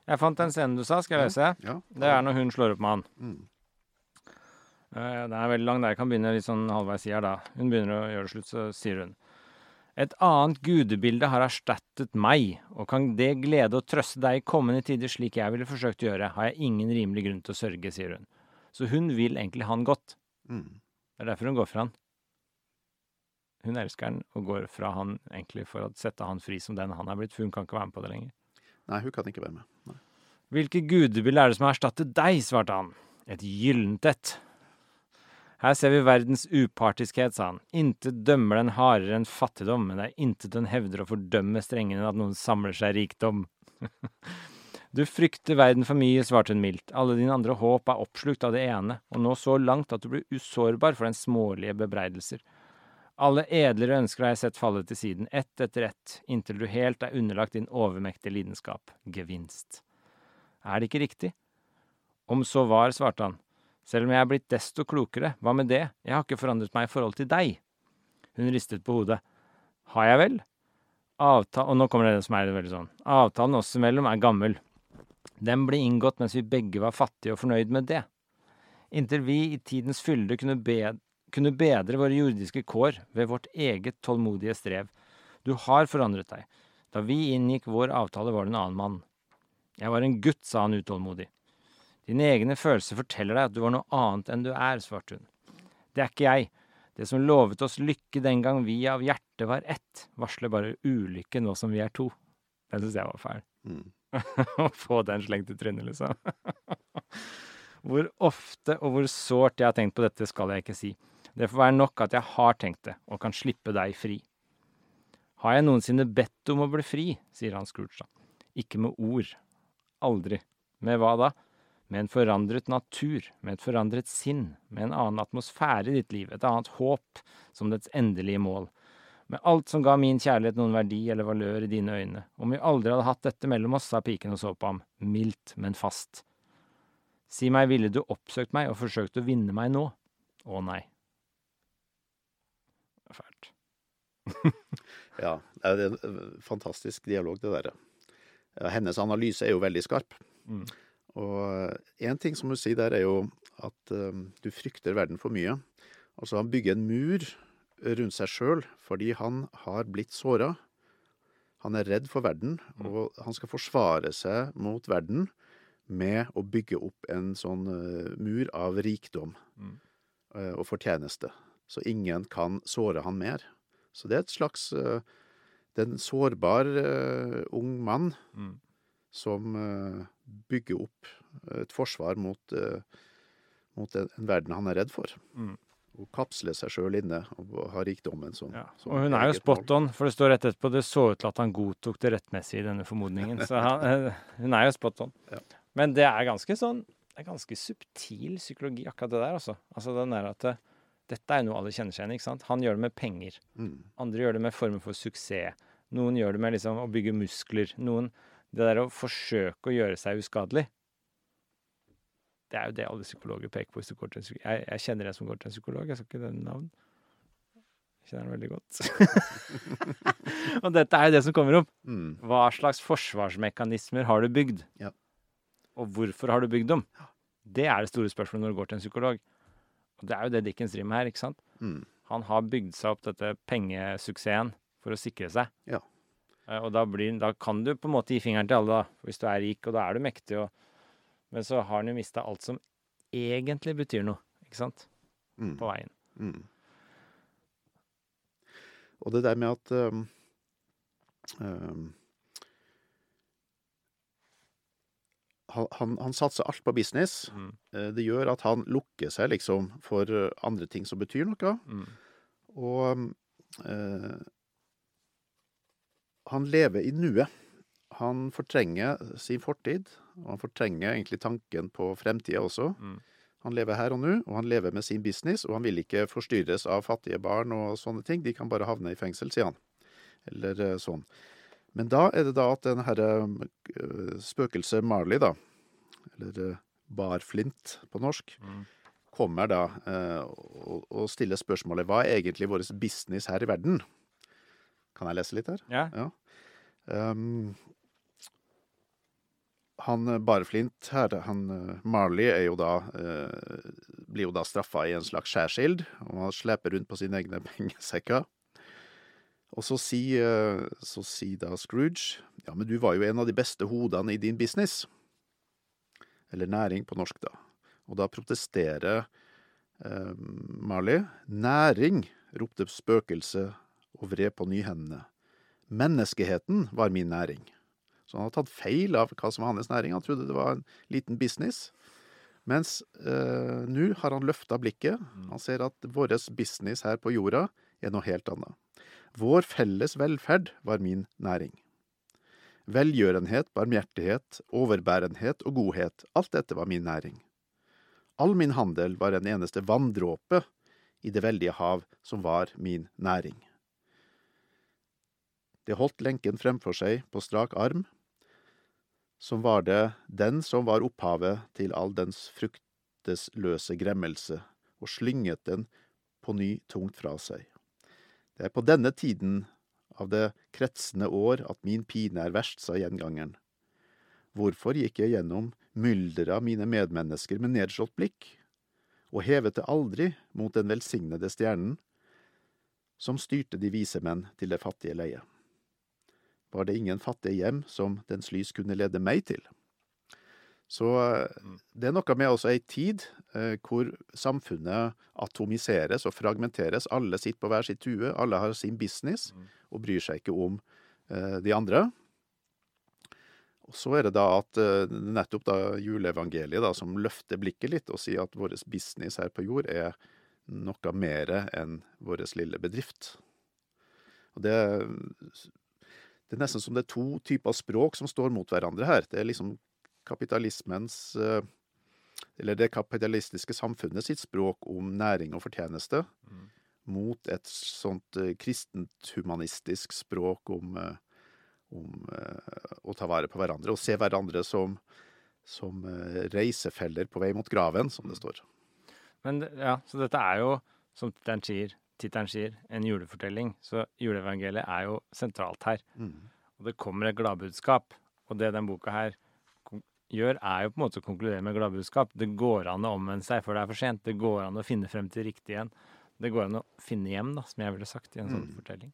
Jeg fant den scenen du sa, skal jeg lese? Ja. Det er når hun slår opp med han. Mm. Eh, Den er veldig lang, der. Jeg kan begynne litt sånn halvveis i her, da. Hun begynner å gjøre det slutt, så sier hun. Et annet gudebilde har erstattet meg, og kan det glede og trøste deg i kommende tider slik jeg ville forsøkt å gjøre, har jeg ingen rimelig grunn til å sørge, sier hun. Så hun vil egentlig han godt. Mm. Det er derfor hun går fra han. Hun elsker han og går fra han egentlig for å sette han fri som den han er blitt, for hun kan ikke være med på det lenger. Nei, hun kan ikke være med. Hvilke gudebilde er det som har erstattet deg, svarte han. Et gyllent et. Her ser vi verdens upartiskhet, sa han. Intet dømmer den hardere enn fattigdom, men det er intet den hevder å fordømme strengere enn at noen samler seg rikdom. du frykter verden for mye, svarte hun mildt. Alle dine andre håp er oppslukt av det ene, og nå så langt at du blir usårbar for den smålige bebreidelser. Alle edlere ønsker har jeg sett falle til siden, ett etter ett, inntil du helt er underlagt din overmektige lidenskap, gevinst. Er det ikke riktig? Om så var, svarte han. Selv om jeg er blitt desto klokere, hva med det, jeg har ikke forandret meg i forhold til deg. Hun ristet på hodet. Har jeg vel? Avta og nå kommer det som er veldig sånn. Avtalen oss imellom er gammel. Den ble inngått mens vi begge var fattige og fornøyd med det. Inntil vi i tidens fylde kunne, be kunne bedre våre jordiske kår ved vårt eget tålmodige strev. Du har forandret deg. Da vi inngikk vår avtale, var du en annen mann. Jeg var en gutt, sa han utålmodig. Dine egne følelser forteller deg at du var noe annet enn du er, svarte hun. Det er ikke jeg. Det som lovet oss lykke den gang vi av hjertet var ett, varsler bare ulykke nå som vi er to. Den syns jeg var fæl. Mm. Å få den slengt i trynet, liksom. hvor ofte og hvor sårt jeg har tenkt på dette, skal jeg ikke si. Det får være nok at jeg har tenkt det, og kan slippe deg fri. Har jeg noensinne bedt om å bli fri, sier han Scrooge da. Ikke med ord. Aldri. Med hva da? Med en forandret natur, med et forandret sinn, med en annen atmosfære i ditt liv, et annet håp som dets endelige mål. Med alt som ga min kjærlighet noen verdi eller valør i dine øyne. Om vi aldri hadde hatt dette mellom oss, sa piken og så på ham, mildt, men fast. Si meg, ville du oppsøkt meg og forsøkt å vinne meg nå? Å nei. Fælt. Ja, det er en eh, fantastisk dialog, det der. Hennes analyse er jo veldig skarp. Mm. Og én ting som hun sier der, er jo at eh, du frykter verden for mye. Altså, han bygger en mur rundt seg sjøl fordi han har blitt såra. Han er redd for verden, Mm. og han skal forsvare seg mot verden med å bygge opp en sånn uh, mur av rikdom Mm. uh, og fortjeneste, så ingen kan såre han mer. Så det er et slags eh, Det er en sårbar uh, ung mann Mm. som uh, bygger opp et forsvar mot, uh, mot en, en verden han er redd for. Mm. Og kapsler seg sjøl inne og har rikdommen som, Ja. som Og hun er jo spot on, for det står rett etterpå det så ut til at han godtok det rettmessige i denne formodningen. Så han, eh, hun er jo spot on. Ja. Men det er ganske sånn det er ganske subtil psykologi, akkurat det der, altså. Altså den der at det, dette er jo noe alle kjenner seg igjen ikke sant. Han gjør det med penger. Mm. Andre gjør det med former for suksess. Noen gjør det med liksom å bygge muskler. Noen Det der å forsøke å gjøre seg uskadelig. Det er jo det alle psykologer peker på hvis du går til en psykolog. Jeg, jeg kjenner en som går til en psykolog, jeg skal ikke nevne navn. Jeg kjenner den veldig godt. og dette er jo det som kommer opp. Mm. Hva slags forsvarsmekanismer har du bygd? Ja. Og hvorfor har du bygd dem? Det er det store spørsmålet når du går til en psykolog. Det er jo det Dickens driver med her, ikke sant? Mm. Han har bygd seg opp dette pengesuksessen for å sikre seg. Ja. Eh, Og da, blir, da kan du på en måte gi fingeren til alle, da, hvis du er rik, og da er du mektig. Og, men så har han jo mista alt som egentlig betyr noe, ikke sant, Mm. på veien. Mm. Og det der med at um, um, han, han, han satser alt på business. Mm. Eh, Det gjør at han lukker seg liksom for eh, andre ting som betyr noe. Mm. Og eh, han lever i nuet. Han fortrenger sin fortid, og han fortrenger egentlig tanken på fremtida også. Mm. Han lever her og nå, og han lever med sin business, og han vil ikke forstyrres av fattige barn og sånne ting. De kan bare havne i fengsel, sier han. Eller eh, sånn. Men da er det da at den herre eh, spøkelset Marley, da, eller Bar Barflint på norsk, Mm. kommer da eh, og, og stiller spørsmålet hva er egentlig vår business her i verden? Kan jeg lese litt her? Ja. Um, han eh, Barflint her, han eh, Marley, er jo da eh, blir jo da straffa i en slags skjærsild, og han sleper rundt på sine egne pengesekker. Og så sier eh, sier da Scrooge ja, men du var jo en av de beste hodene i din business. Eller næring på norsk, da. Og da protesterer eh, Marley. Næring, ropte spøkelset og vred på nyhendene. Menneskeheten var min næring. Så han har tatt feil av hva som var hans næring. Han trodde det var en liten business. Mens eh, nå har han løfta blikket. Han ser at vår business her på jorda er noe helt annet. Vår felles velferd var min næring. Velgjørenhet, barmhjertighet, overbærenhet og godhet, alt dette var min næring. All min handel var en eneste vanndråpe i det veldige hav som var min næring. Det holdt lenken fremfor seg på strak arm, som var det den som var opphavet til all dens fruktesløse gremmelse, og slynget den på ny tungt fra seg. Det er på denne tiden av det kretsende år at min pine er verst, sa gjengangeren. Hvorfor gikk jeg gjennom mylderet av mine medmennesker med nedslått blikk, og hevet det aldri mot den velsignede stjernen, som styrte de vise menn til det fattige leie? Var det ingen fattige hjem som dens lys kunne lede meg til? Så eh, det er noe med også ei tid eh, hvor samfunnet atomiseres og fragmenteres. Alle sitter på hver sitt tue, alle har sin business og bryr seg ikke om eh, de andre. Og så er det da at eh, nettopp da juleevangeliet da, som løfter blikket litt og sier at vår business her på jord er noe mer enn vår lille bedrift. Og det, det er nesten som det er to typer språk som står mot hverandre her. Det er liksom kapitalismens eh, Eller det kapitalistiske samfunnet sitt språk om næring og fortjeneste Mm. mot et sånt eh, kristent humanistisk språk om, eh, om å ta vare på hverandre og se hverandre som, som reisefeller på vei mot graven, som det står. Men ja, så dette er jo, som tittelen sier, tittelen sier, en julefortelling. Så juleevangeliet er jo sentralt her. Og det kommer et gladbudskap. Og det den boka her gjør, er jo på en måte å konkludere med gladbudskap. Det går an å omvende seg før det er for sent. Det går an å finne frem til riktig igjen. Det går an å finne hjem, da, som jeg ville sagt i en sånn Mm. fortelling.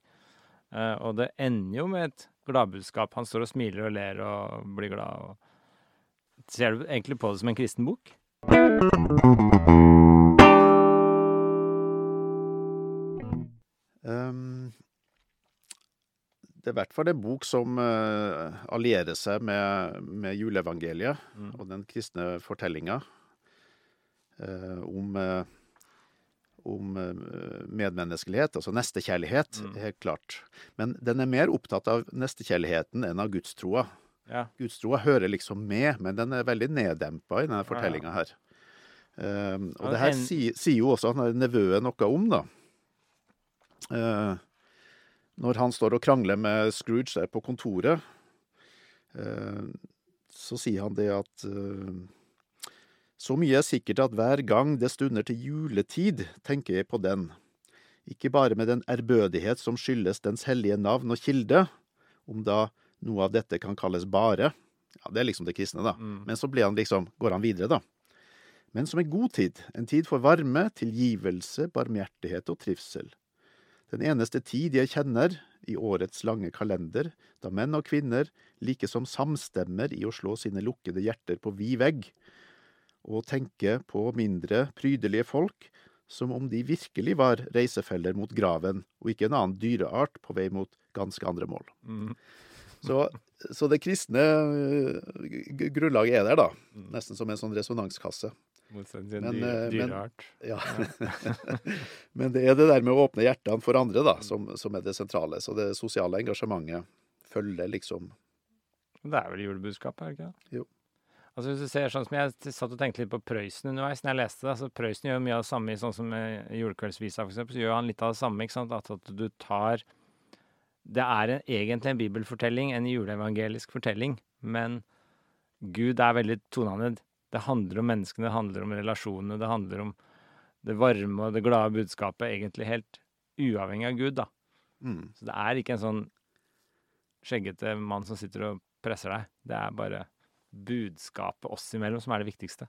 Uh, og det ender jo med et gladbudskap. Han står og smiler og ler og blir glad. og Ser du egentlig på det som en kristen bok? Det er i hvert fall en bok som uh, allierer seg med, med juleevangeliet Mm. og den kristne fortellinga uh, om, uh, om uh, medmenneskelighet, altså nestekjærlighet, Mm. helt klart. Men den er mer opptatt av nestekjærligheten enn av gudstroa. Ja. Gudstroa hører liksom med, men den er veldig neddempa i denne fortellinga her. Og det her sier, si jo også han nevøen noe om, da. Eh, når han står og krangler med Scrooge der på kontoret, eh, så sier han det at eh, Så mye er sikkert at hver gang det stunder til juletid, tenker jeg på den. Ikke bare med den ærbødighet som skyldes dens hellige navn og kilde, om da noe av dette kan kalles bare. Ja, Det er liksom det kristne, da. Mm. Men så blir han liksom, går han videre, da. Men som en god tid, en tid for varme, tilgivelse, barmhjertighet og trivsel. Den eneste tid jeg kjenner i årets lange kalender, da menn og kvinner likesom samstemmer i å slå sine lukkede hjerter på vid vegg, og tenke på mindre prydelige folk som om de virkelig var reisefeller mot graven, og ikke en annen dyreart på vei mot ganske andre mål. Mm. Så, så det kristne øh, grunnlaget er der, da. Nesten som en sånn resonanskasse. Men, en dyre, eh, men- dyreart. Ja. Men det er det der med å åpne hjertene for andre da, som, som er det sentrale. Så det sosiale engasjementet følger liksom Det er vel julebudskapet, er det ikke det? Jo. Altså hvis du ser sånn som Jeg satt og tenkte litt på Prøysen underveis når jeg leste det. altså Prøysen gjør mye av det samme i sånn som eh, Julekveldsvisa, for eksempel. Så gjør han litt av det samme. ikke sant? At, at du tar Det er en, egentlig en bibelfortelling, en juleevangelisk fortelling, men Gud er veldig toneannet. Det handler om menneskene, det handler om relasjonene, det handler om det varme og det glade budskapet, egentlig helt uavhengig av Gud, da. mm, Så det er ikke en sånn skjeggete mann som sitter og presser deg. Det er bare budskapet oss imellom som er det viktigste.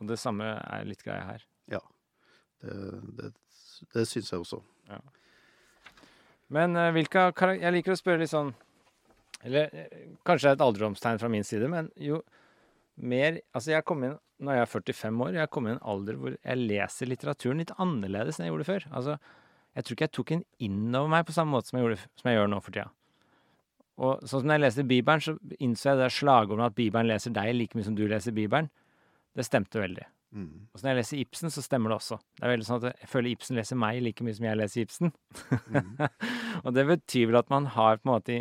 Og det samme er litt greia her. Det, det, det syns jeg også. Men uh, hvilke Jeg liker å spørre litt sånn Eller eh, kanskje det er et alderdomstegn fra min side, men jo mer Altså, jeg kom inn når jeg er 45 år, jeg kom inn i en alder hvor jeg leser litteraturen litt annerledes enn jeg gjorde før. Altså, jeg tror ikke jeg tok den innover meg på samme måte som jeg, gjorde, som jeg gjør nå for tida. Og sånn som når jeg leste Bibelen, så innså jeg det slagordet at Bibelen leser deg like mye som du leser Bibelen. Det stemte veldig. Mm, Og så når jeg leser Ibsen, så stemmer det også. Det er veldig sånn at Jeg føler Ibsen leser meg like mye som jeg leser Ibsen. mm, og det betyr vel at man har på en måte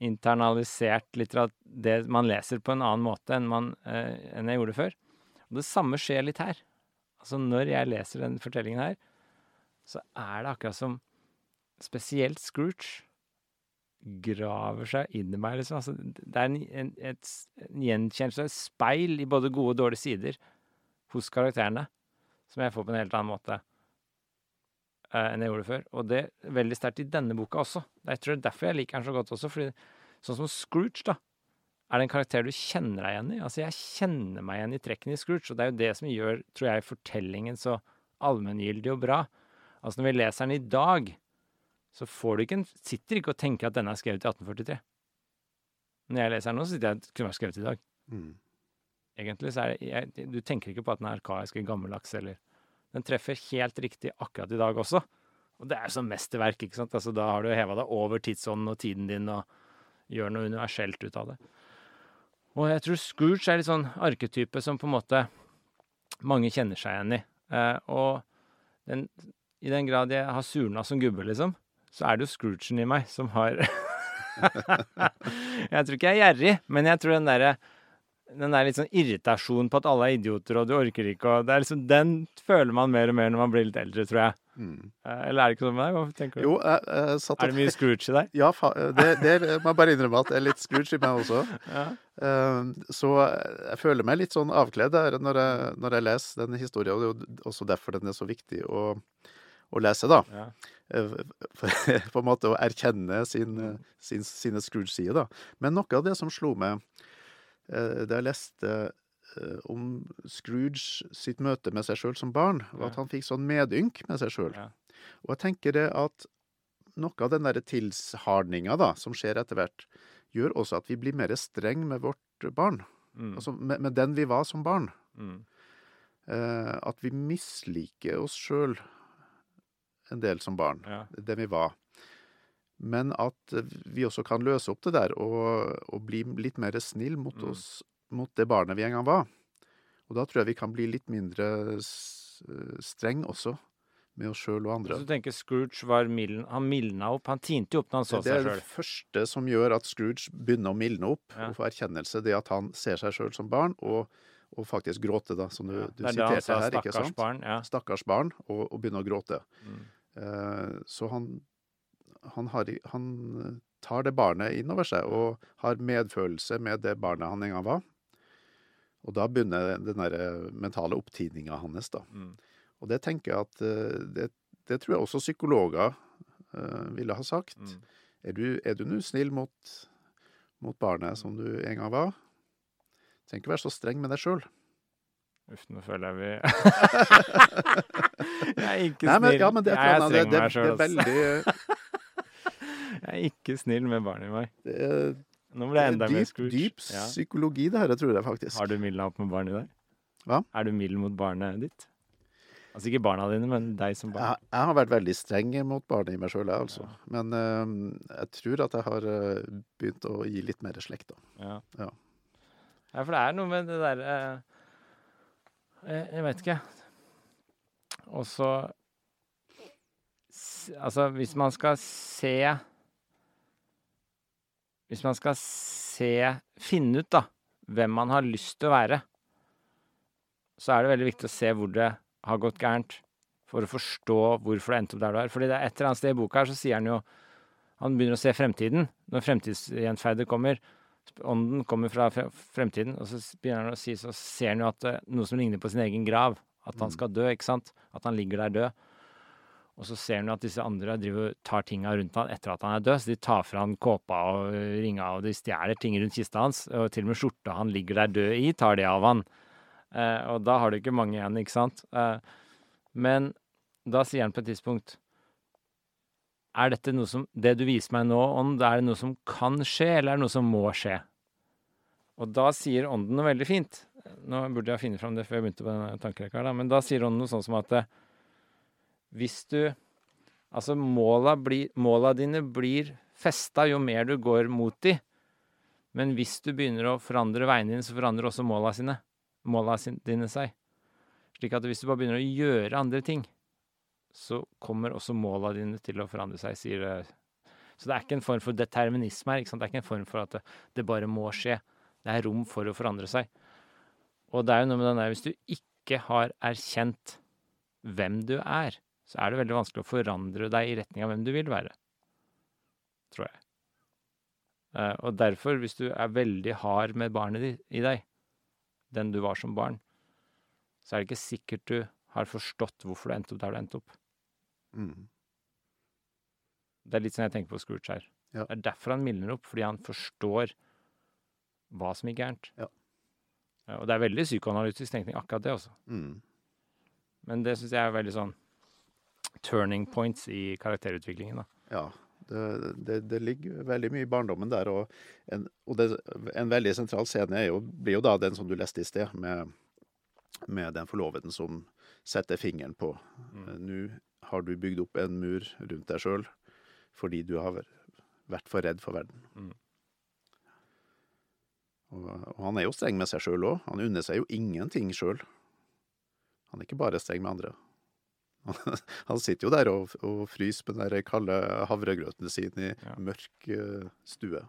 internalisert litterat det man leser på en annen måte enn, man, eh, enn jeg gjorde før. Og det samme skjer litt her. Altså Når jeg leser den fortellingen her, så er det akkurat som spesielt Scrooge graver seg inn i meg. Liksom. Altså, det er en, en, et, en gjenkjennelse, et speil i både gode og dårlige sider hos karakterene, som jeg får på en helt annen måte enn jeg gjorde før. Og det er veldig sterkt i denne boka også. Jeg tror det er derfor jeg liker den så godt også. fordi sånn som Scrooge, da, er det en karakter du kjenner deg igjen i. Altså, jeg kjenner meg igjen i trekkene i Scrooge, og det er jo det som gjør, tror jeg, fortellingen så allmenngyldig og bra. Altså, når vi leser den i dag, så får du ikke en, sitter ikke og tenker at denne er skrevet i 1843. Når jeg leser den nå, så sitter jeg at kunne vært skrevet i dag. mm. Egentlig så er det, jeg, Du tenker ikke på at den er arkaisk eller gammeldags, eller Den treffer helt riktig akkurat i dag også. Og det er jo som mesterverk, ikke sant. Altså, da har du heva deg over tidsånden og tiden din og gjør noe universelt ut av det. Og jeg tror Scrooge er litt sånn arketype som på en måte mange kjenner seg igjen i. Eh, og den, i den grad jeg har surna som gubbe, liksom, så er det jo Scroogen i meg som har Jeg tror ikke jeg er gjerrig, men jeg tror den derre den der litt sånn irritasjon på at alle er idioter og du orker ikke og det er liksom, Den føler man mer og mer når man blir litt eldre, tror jeg. Mm. Eh, Eller er det ikke sånn med deg? Hva tenker du? Jo, jeg, jeg satt Er det mye Scrooge i deg? Ja, det, det må jeg bare innrømme at det er litt Scrooge i meg også. Ja. Eh, Så jeg føler meg litt sånn avkledd når jeg, når jeg leser den historien, og det er jo også derfor den er så viktig å, å lese, da. Ja. Eh, på en måte å erkjenne sin, sin, sine Scrooge-sider, da. Men noe av det som slo meg eh, da jeg leste eh, om Scrooge sitt møte med seg sjøl som barn, var at han fikk sånn medynk med seg sjøl. Og jeg tenker det at noe av den derre tilhardninga da, som skjer etter hvert, gjør også at vi blir mer streng med vårt barn. Mm. Altså med, med den vi var som barn. Mm. Eh, at vi misliker oss sjøl en del som barn. Ja. Det vi var. Men at vi også kan løse opp det der og, og bli litt mer snill mot Mm. mot det barnet vi en gang var. Og da tror jeg vi kan bli litt mindre eh, streng også med oss sjøl og andre. Så du tenker Scrooge var mild, han mildna opp. Han tinte jo opp når han så Det er det sjøl. første som gjør at Scrooge begynner å mildne opp Ja. og få erkjennelse, det at han ser seg sjøl som barn, og, og faktisk gråter, da, som du, Ja, du er siterte sa her, ikke sant? barn'. Ja. Stakkars barn, og, og begynner å gråte. Mm. Eh, så han, han, har, han tar det barnet innover seg, og har medfølelse med det barnet han en gang var. Og da begynner den der mentale opptidninga hans, da. Mm. Og det tenker jeg at eh, det, det tror jeg også psykologer uh, ville ha sagt. Mm. Er du, nå snill mot, mot barnet som du en gang var? Trenger ikke være så streng med deg sjøl. Uff, nå føler jeg vi Jeg er ikke Nei, men, snill. ja, men det, jeg er streng med meg sjøl, veldig Jeg er ikke snill med barnet er, Nå ble jeg enda mer dyp, Scrooge. dyp Ja. psykologi, det her, tror jeg faktisk. Har du opp med barnet i deg? Hva? Er du mild mot barnet ditt? Altså ikke barna dine, men deg som barn. Jeg, jeg har vært veldig streng mot barnet i meg sjøl, jeg, altså. Men uh, jeg tror at jeg har eh, begynt å gi litt mer slekt, da. Ja. Ja. Ja, for det er noe med det derre jeg, jeg vet ikke. Og så Altså, hvis man skal se Hvis man skal se Finne ut, da, hvem man har lyst til å være, så er det veldig viktig å se hvor det har gått gærent, for å forstå hvorfor det endte opp der du er. Fordi det er et eller annet sted i boka her så sier han jo Han begynner å se fremtiden. Når fremtidsgjenferdet kommer, ånden kommer fra fremtiden, og så begynner han å si, så ser han jo at eh, noe som ligner på sin egen grav. At han Mm. skal dø, ikke sant? At han ligger der død. Og så ser han at disse andre driver tar tinga rundt han etter at han er død. Så de tar fra han kåpa og ringa, og de stjeler ting rundt kista hans. Og til og med skjorta han ligger der død i, tar de av han. Eh, og da har du ikke mange igjen, ikke sant? Eh, men da sier han på et tidspunkt Er dette noe som Det du viser meg nå, ånd, er det noe som kan skje, eller er det noe som må skje? Og da sier ånden noe veldig fint. Nå burde jeg finne fram det før jeg begynte på denne tankerekka, men da sier ånden noe sånn som at hvis du Altså, måla, bli, måla dine blir festa jo mer du går mot de. Men hvis du begynner å forandre veiene dine, så forandrer også måla sine. Måla dine seg. Slik at hvis du bare begynner å gjøre andre ting, så kommer også måla dine til å forandre seg, sier det. Så det er ikke en form for determinisme her. Det er ikke en form for at det, det bare må skje. Det er rom for å forandre seg. Og det er jo noe med den der Hvis du ikke har erkjent hvem du er, så er det veldig vanskelig å forandre deg i retning av hvem du vil være. Tror jeg. Eh, og derfor, hvis du er veldig hard med barnet i deg, den du var som barn, så er det ikke sikkert du har forstått hvorfor du endte opp der du endte opp. Mm. Det er litt sånn jeg tenker på Scrooge her. Ja. Det er derfor han mildner opp, fordi han forstår hva som gikk gærent. Ja. Eh, Og det er veldig psykoanalytisk tenkning, akkurat det også. Mm. Men det syns jeg er veldig sånn turning points i karakterutviklingen. da. Ja. Det, det, det ligger veldig mye i barndommen der, og, en, og det, en veldig sentral scene er jo, blir jo da den som du leste i sted, med, med den forloveden som setter fingeren på mm. Nå har du bygd opp en mur rundt deg sjøl fordi du har vært for redd for verden. Mm. Og, og han er jo streng med seg sjøl òg. Han unner seg jo ingenting sjøl. Han er ikke bare streng med andre. Han sitter jo der og, og fryser på den der kalde havregrøten sin i Ja. mørk eh, stue.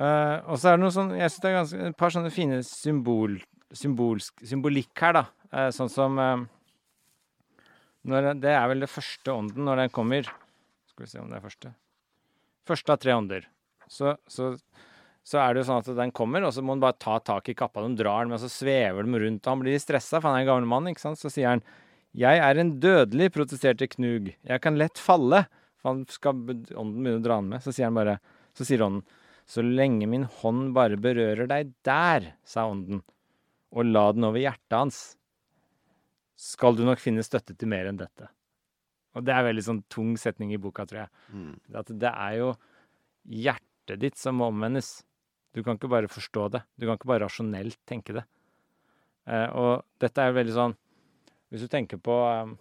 Uh, og så er det noe sånn Jeg synes det er ganske, et par sånne fine symbol, symbolsk, symbolikk her, da. Uh, sånn som uh, når, Det er vel det første ånden når den kommer. Skal vi se om det er første. Første av tre ånder. Så, så, så er det jo sånn at den kommer, og så må han bare ta tak i kappa. De drar den, men så svever de rundt, og han blir stressa, for han er en gammel mann. ikke sant? Så sier han 'Jeg er en dødelig', protesterte Knug. 'Jeg kan lett falle'. For han skal ånden begynne å dra han med. Så sier han bare Så sier ånden 'Så lenge min hånd bare berører deg der', sa ånden, 'og la den over hjertet hans', skal du nok finne støtte til mer enn dette. Og det er veldig sånn tung setning i boka, tror jeg. Mm. At det er jo hjertet ditt som må omvendes. Du kan ikke bare forstå det. Du kan ikke bare rasjonelt tenke det. Eh, og dette er veldig sånn Hvis du tenker på eh,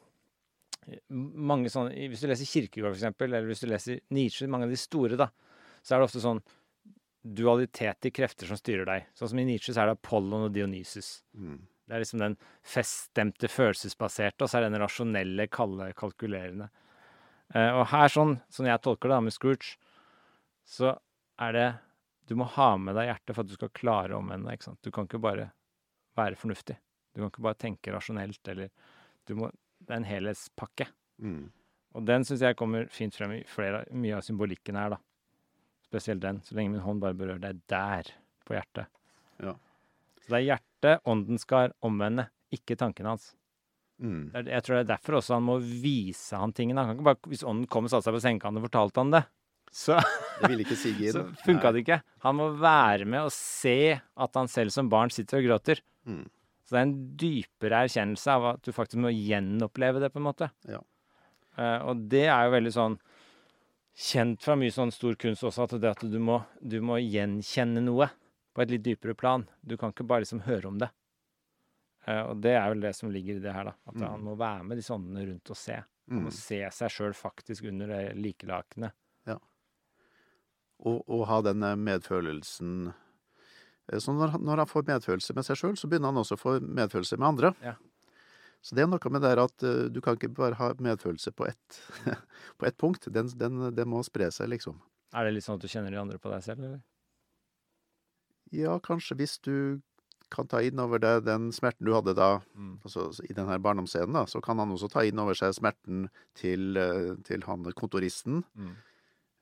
mange sånne Hvis du leser Kirkegård, eksempel, eller hvis du leser Nietzsche, mange av de store, da, så er det ofte sånn dualitet i krefter som styrer deg. Sånn som i Nietzsche så er det Apollon og Dionysus. Mm. Det er liksom den feststemte, følelsesbaserte, og så er det den rasjonelle, kalde, kalkulerende. Eh, og her, sånn sånn jeg tolker det da med Scrooge, så er det Du må ha med deg hjertet for at du skal klare å omvende deg. Du kan ikke bare være fornuftig. Du kan ikke bare tenke rasjonelt, eller du må, Det er en helhetspakke. Mm. Og den syns jeg kommer fint frem i flere, mye av symbolikken her, da. Spesielt den. Så lenge min hånd bare berører deg der, på hjertet. Ja. Så det er hjertet ånden skal omvende, ikke tankene hans. Mm. Jeg tror det er derfor også han må vise han tingene. Han kan ikke bare, Hvis ånden kom og satte seg på sengekanten og fortalte han det, så, Det ville ikke sige så funka det ikke. Han må være med og se at han selv som barn sitter og gråter. Mm. Så det er en dypere erkjennelse av at du faktisk må gjenoppleve det, på en måte. Ja. Uh, og det er jo veldig sånn kjent fra mye sånn stor kunst også, at det at du må, du må gjenkjenne noe på et litt dypere plan. Du kan ikke bare liksom høre om det. Uh, og det er vel det som ligger i det her, da. At Mm. han må være med disse åndene rundt og se. Han Mm. må se seg sjøl faktisk under det likelakenet. Og, og ha den eh, medfølelsen Eh, Så når, når han får medfølelse med seg sjøl, så begynner han også å få medfølelse med andre. Ja. Så det er noe med det at eh, du kan ikke bare ha medfølelse på ett, på ett punkt. Den, den, den må spre seg, liksom. Er det litt sånn at du kjenner de andre på deg selv, eller? Ja, kanskje hvis du kan ta inn over deg den smerten du hadde da, altså i den her barndomsscenen, da, så kan han også ta inn over seg smerten til, til han kontoristen. Mm.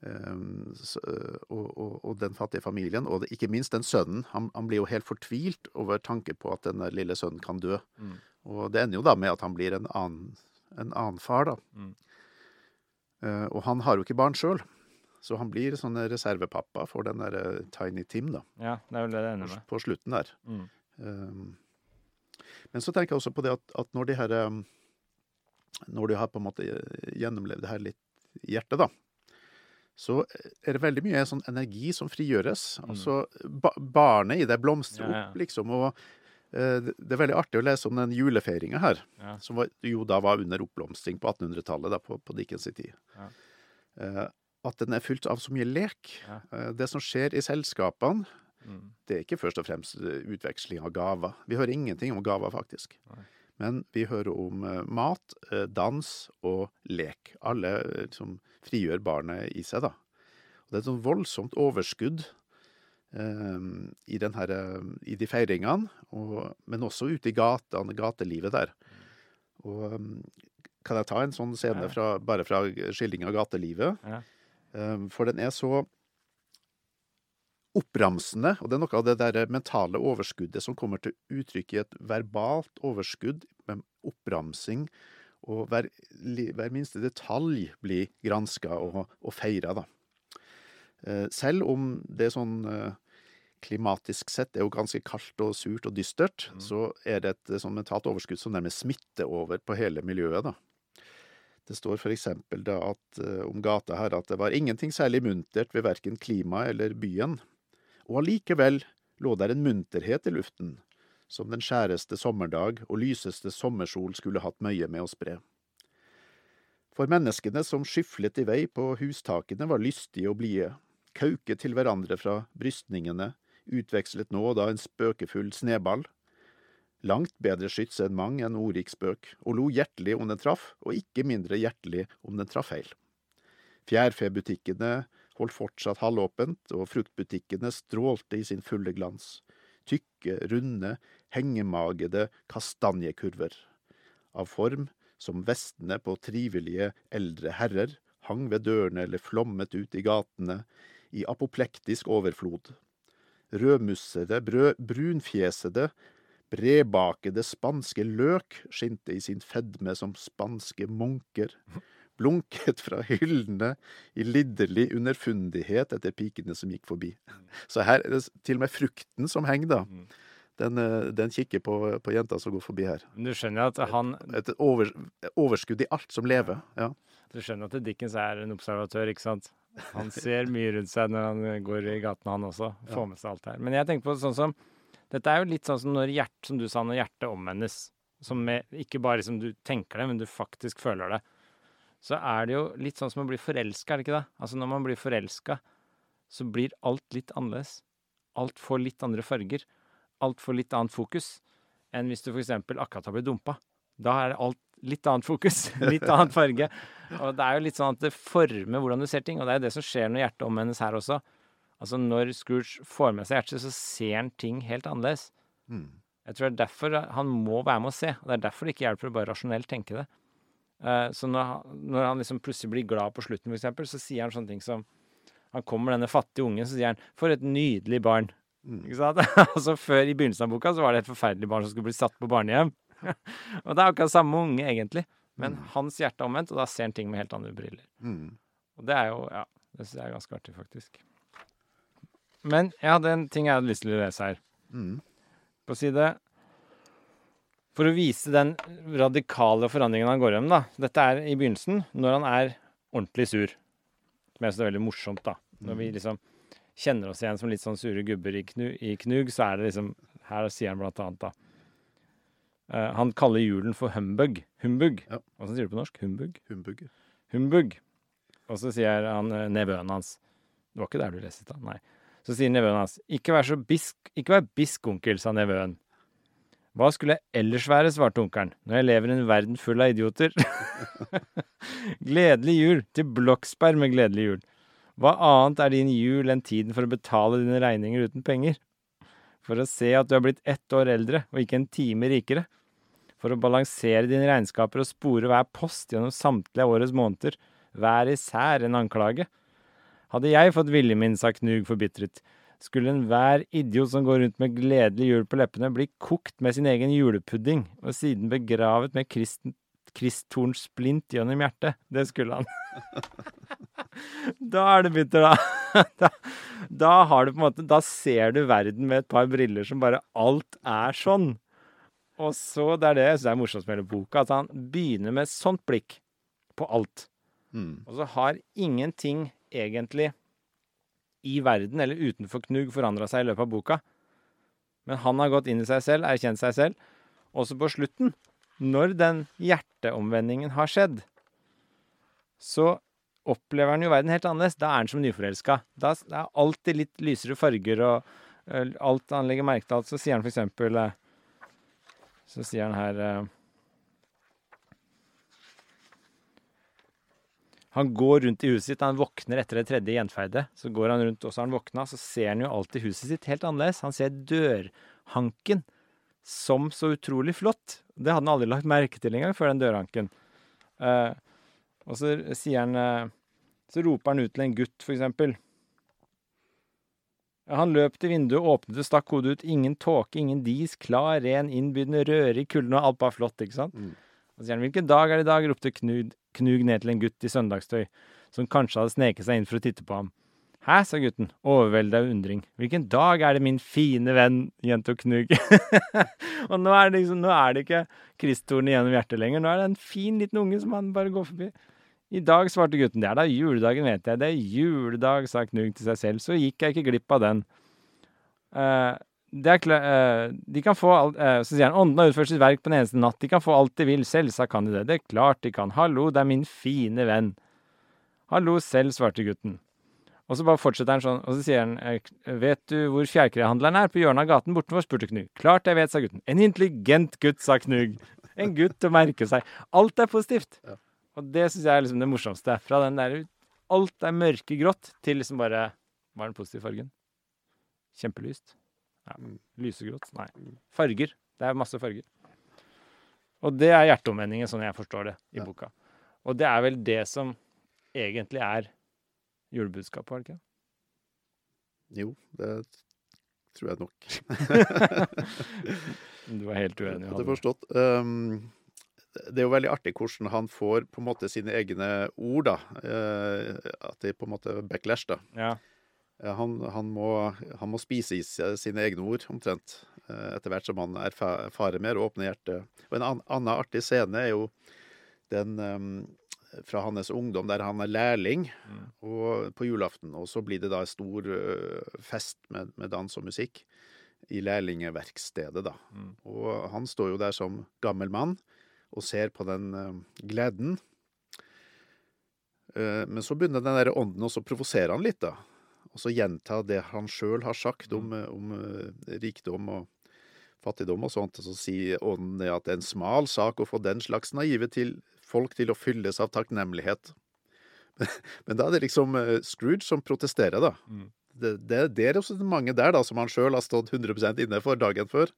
Um, så, og, og, og den fattige familien, og det, ikke minst den sønnen. Han, han blir jo helt fortvilt over tanke på at denne lille sønnen kan dø. Mm. Og det ender jo da med at han blir en annen, en annen far, da. Mm. Eh, og han har jo ikke barn sjøl, så han blir sånn reservepappa for den der eh, Tiny Tim, da, Ja, det er vel det det ender med. på slutten der. Mm. Um, men så tenker jeg også på det at, at når de her um, Når de har på en måte gjennomlevd det her litt i hjertet, da, så er det veldig mye sånn energi som frigjøres. Altså ba barnet i det blomstrer Mm. Ja, ja. opp, liksom. Og eh, det er veldig artig å lese om den julefeiringa her, Ja. som var, jo da var under oppblomstring på 1800-tallet, da, på, på Dickens' tid. Ja. Eh, at den er fylt av så mye lek. Eh, det som skjer i selskapene, Mm. det er ikke først og fremst eh, utveksling av gaver. Vi hører ingenting om gaver, faktisk. Nei. Men vi hører om eh, mat, eh, dans og lek. Alle liksom frigjør barnet i seg, da. Og det er et sånn voldsomt overskudd eh, i, den her, eh, i de feiringene, og, men også ute i gatene, gatelivet der. Og eh, kan jeg ta en sånn scene fra, bare fra skildring av gatelivet? Ja. Eh, For den er så oppramsende, og det er noe av det der mentale overskuddet som kommer til uttrykk i et verbalt overskudd med oppramsing, og hver, hver minste detalj blir granska og, og feira, da. Eh, Selv om det er sånn eh, klimatisk sett er jo ganske kaldt og surt og dystert, så er det et sånn mentalt overskudd som nærmest smitter over på hele miljøet, da. Det står for eksempel da at, eh, om gata her at det var ingenting særlig muntert ved verken klimaet eller byen, og allikevel lå der en munterhet i luften, som den skjæreste sommerdag og lyseste sommersol skulle hatt møye med å spre. For menneskene som skyflet i vei på hustakene var lystige og blide, kauket til hverandre fra brystningene, utvekslet nå og da en spøkefull sneball, langt bedre skyts enn mang en ordrik spøk, og lo hjertelig om den traff, og ikke mindre hjertelig om den traff feil. Fjærfebutikkene holdt fortsatt halvåpent, og fruktbutikkene strålte i sin fulle glans. Tykke, runde, hengemagede kastanjekurver. Av form som vestene på trivelige eldre herrer, hang ved dørene eller flommet ut i gatene i apoplektisk overflod. Rødmussede, brunfjesede, bredbakede spanske løk skinte i sin fedme som spanske munker blunket fra hyllene i lidderlig underfundighet etter pikene som gikk forbi. Så her er det til og med frukten som henger, da. Mm. Den, eh, den kikker på, på jenta som går forbi her. Men du skjønner at han Et over, overskudd i alt som lever. Ja. Du skjønner at Dickens er en observatør, ikke sant? Han ser mye rundt seg når han går i gatene, han også. Får med seg alt her. Men jeg tenker på sånn som Dette er jo litt sånn som når hjert, som du sa, når hjertet omvendes. Som med, ikke bare som du tenker det, men du faktisk føler det. Så er det jo litt sånn som å bli forelska, er det ikke det? Altså når man blir forelska, så blir alt litt annerledes. Alt får litt andre farger. Alt får litt annet fokus enn hvis du f.eks. akkurat har blitt dumpa. Da er det alt litt annet fokus, litt annen farge. Og det er jo litt sånn at det former hvordan du ser ting, og det er jo det som skjer når hjertet omvendes her også. Altså når Scrooge får med seg hjertet, så ser han ting helt annerledes. Mm. Jeg tror det er derfor han må være med å se, og det er derfor det ikke hjelper å bare rasjonelt tenke det. Eh, så når han, når han liksom plutselig blir glad på slutten, for eksempel, så sier han sånne ting som Han kommer denne fattige ungen, så sier han 'For et nydelig barn'. Mm. Ikke sant? altså Før i begynnelsen av boka så var det et forferdelig barn som skulle bli satt på barnehjem. og det er akkurat samme unge, egentlig. Men Mm. hans hjerte er omvendt, og da ser han ting med helt andre briller. Mm. Og det er jo Ja, det syns jeg er ganske artig, faktisk. Men jeg hadde en ting jeg hadde lyst til å lese her. Mm. På side For å vise den radikale forandringen han går gjennom, da. Dette er i begynnelsen, når han er ordentlig sur. Som jeg syns er veldig morsomt, da. Når vi liksom kjenner oss igjen som litt sånn sure gubber i, knu, i Knug, så er det liksom Her sier han blant annet, da Uh, Han kaller julen for humbug. Humbug. Ja. Hva sier du på norsk? Humbug? Humbug. Humbug. Og så sier han uh, nevøen hans Det var ikke der du leste det, nei. Så sier nevøen hans Ikke vær så bisk, ikke vær bisk, onkel, sa nevøen. Hva skulle jeg ellers være, svarte onkelen, når jeg lever i en verden full av idioter. gledelig jul til Bloksberg med gledelig jul. Hva annet er din jul enn tiden for å betale dine regninger uten penger? For å se at du er blitt ett år eldre og ikke en time rikere? For å balansere dine regnskaper og spore hver post gjennom samtlige årets måneder, hver især en anklage? Hadde jeg fått viljen min, sa Knug forbittret, skulle enhver idiot som går rundt med gledelig jul på leppene, bli kokt med sin egen julepudding og siden begravet med kristen- kristtornsplint gjennom hjertet. Det skulle han. da er det bitter, da. da. Da har du på en måte Da ser du verden med et par briller som bare Alt er sånn. Og så, det er det jeg syns er morsomt med hele boka, at han begynner med sånt blikk på alt. Mm. Og så har ingenting egentlig i verden eller utenfor Knug forandra seg i løpet av boka. Men han har gått inn i seg selv, erkjent seg selv. Også på slutten, når den hjerteomvendingen har skjedd, så opplever han jo verden helt annerledes. Da er han som nyforelska. Da er alltid litt lysere farger og alt han legger merke til. alt. Så sier han for eksempel Så sier han her Han går rundt i huset sitt, han våkner etter det tredje gjenferdet. Så går han rundt, og så har han våkna, så ser han jo alltid huset sitt helt annerledes. Han ser dørhanken som så utrolig flott. Det hadde han aldri lagt merke til engang før den dørhanken. Uh, og så sier han uh, Så roper han ut til en gutt, for eksempel. Han løp til vinduet, åpnet og stakk hodet ut. Ingen tåke, ingen dis, klar, ren, innbydende, rørig kulde og alt bare flott, ikke sant? Mm. Og så sier han 'Hvilken dag er det i dag?' ropte Knud, Knug ned til en gutt i søndagstøy, som kanskje hadde sneket seg inn for å titte på ham. 'Hæ', sa gutten, overveldet av undring. 'Hvilken dag er det, min fine venn?' gjentok Knug. og nå er, det liksom, nå er det ikke kristtornet gjennom hjertet lenger, nå er det en fin liten unge som han bare går forbi. I dag, svarte gutten, det er da juledagen, vet jeg, det er juledag, sa Knug til seg selv, så gikk jeg ikke glipp av den. Eh, det er kla eh, de kan få alt, eh, Så sier han ånden har utført sitt verk på den eneste natt. De kan få alt de vil. Selvsagt kan de det. Det er klart de kan. Hallo, det er min fine venn. Hallo selv, svarte gutten. Og så bare fortsetter han sånn, og så sier han eh, Vet du hvor fjærkrehandleren er? På hjørnet av gaten bortenfor, spurte Knug. Klart jeg vet, sa gutten. En intelligent gutt, sa Knug. En gutt å merke seg. Alt er positivt. Og det syns jeg er liksom det morsomste. Fra den der Alt er mørkegrått til liksom bare Hva er den positive fargen? Kjempelyst. Ja. Mm. Lysegrått? Nei. Farger. Det er masse farger. Og det er hjerteomvendingen, sånn jeg forstår det i Ja. boka. Og det er vel det som egentlig er julebudskapet, var det ikke? Jo, det tror jeg nok. Du er helt uenig. Hadde forstått. Um, det er jo veldig artig hvordan han får på en måte sine egne ord, da. Uh, at det er på en måte backlash, da. Ja. Ja, han, han, må, han må spise i sine egne ord, omtrent. eh, Etter hvert som han erfarer mer og åpner hjertet. Og en annen artig scene er jo den um, fra hans ungdom, der han er lærling og, på julaften. Og så blir det da en stor uh, fest med, med dans og musikk i lærlingeverkstedet, da. Mm. Og han står jo der som gammel mann og ser på den uh, gleden. Uh, men så begynner den der ånden også å provosere han litt, da. Og så gjenta det han sjøl har sagt om, eh, om eh, rikdom og fattigdom og sånt. Og så sier ånden det at det er en smal sak å få den slags naive til folk til å fylles av takknemlighet. Men da er det liksom eh, Scrooge som protesterer, da. Mm. Det, det, det er også mange der da, som han sjøl har stått 100% inne for dagen før.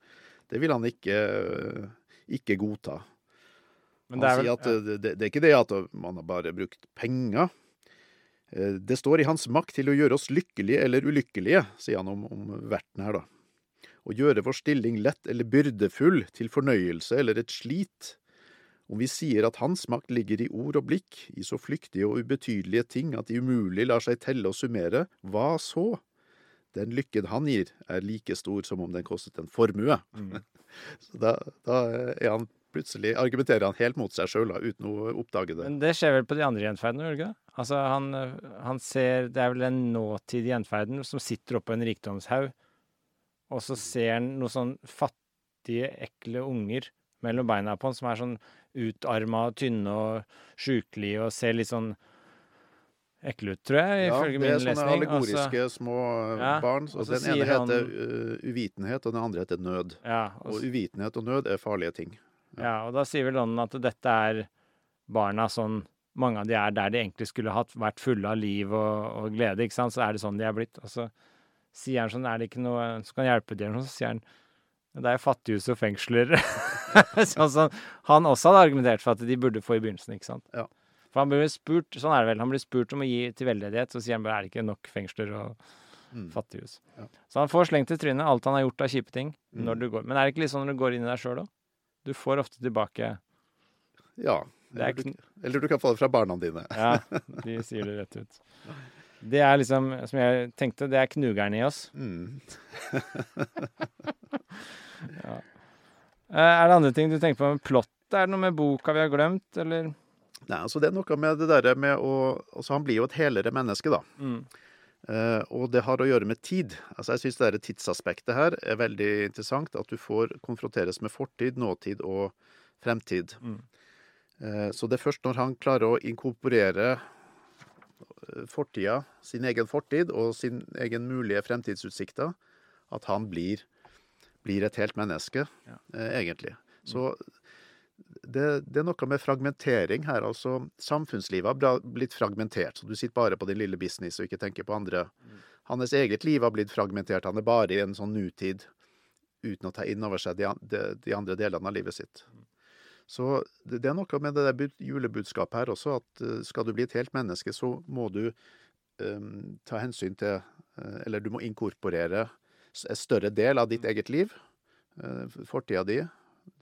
Det vil han ikke, ikke godta. Men Han det er vel sier at ja. det, det, det er ikke det at man har bare brukt penger. Eh, Det står i hans makt til å gjøre oss lykkelige eller ulykkelige, sier han om, om verten her, da. Å gjøre vår stilling lett eller byrdefull, til fornøyelse eller et slit. Om vi sier at hans makt ligger i ord og blikk, i så flyktige og ubetydelige ting at de umulig lar seg telle og summere, hva så? Den lykken han gir, er like stor som om den kostet en formue. Mm. Så da, da er han plutselig argumenterer han helt mot seg sjøl, uten å oppdage det. Men det skjer vel på de andre gjenferdene, gjør det ikke? Altså, han, øh, han ser Det er vel den nåtidige gjenferden som sitter oppå en rikdomshaug, og så ser han noen sånn fattige, ekle unger mellom beina på han som er sånn utarma, tynne og sjukelige og ser litt sånn ekle ut, tror jeg, Ja, ifølge det er sånne allegoriske allegoriske små eh, Ja, barn. så den ene han- heter eh, uvitenhet, og den andre heter nød. Altså, ja, og, Og uvitenhet og nød er farlige ting. Ja, og da sier vel ånden at dette er barna sånn Mange av de er der de egentlig skulle hatt, vært fulle av liv og, og glede, ikke sant? Så er det sånn de er blitt. Og så sier han sånn, er det ikke noe som kan hjelpe til, eller noe? Så sier han det er jo fattighus og fengsler. sånn som han også hadde argumentert for at de burde få i begynnelsen, ikke sant? Ja. For han blir spurt, sånn er det vel, han blir spurt om å gi til veldedighet, så sier han bare er det ikke nok fengsler og Mm. fattighus. Ja. Så han får slengt i trynet alt han har gjort av kjipe ting, Mm. når du går. Men er det ikke litt sånn når du går inn i deg sjøl òg? Du får ofte tilbake Ja. Er Eller du, eller du kan få det fra barna dine. Ja, de sier det rett ut. Det er liksom, som jeg tenkte, det er knugeren i oss. Mm. ja. Er det andre ting du tenker på med plottet? Er det noe med boka vi har glemt, eller? Nei, altså Det er noe med det derre med å altså Han blir jo et helere menneske, da. Mm. Eh, og det har å gjøre med tid. Altså Jeg syns det der tidsaspektet her er veldig interessant. At du får konfronteres med fortid, nåtid og fremtid. Mm. Eh, så det er først når han klarer å inkorporere eh, fortida, sin egen fortid og sin egen mulige fremtidsutsikter, at han blir, blir et helt menneske, Ja. egentlig. Så det, det er noe med fragmentering her. altså Samfunnslivet har blitt fragmentert. så Du sitter bare på din lille business og ikke tenker på andre. Hans eget liv har blitt fragmentert. Han er bare i en sånn nutid uten å ta inn over seg de, de, de andre delene av livet sitt. Så det, det er noe med det der julebudskapet her også, at eh, skal du bli et helt menneske, så må du um, ta hensyn til eh, Eller du må inkorporere en større del av ditt eget liv, uh, fortida di,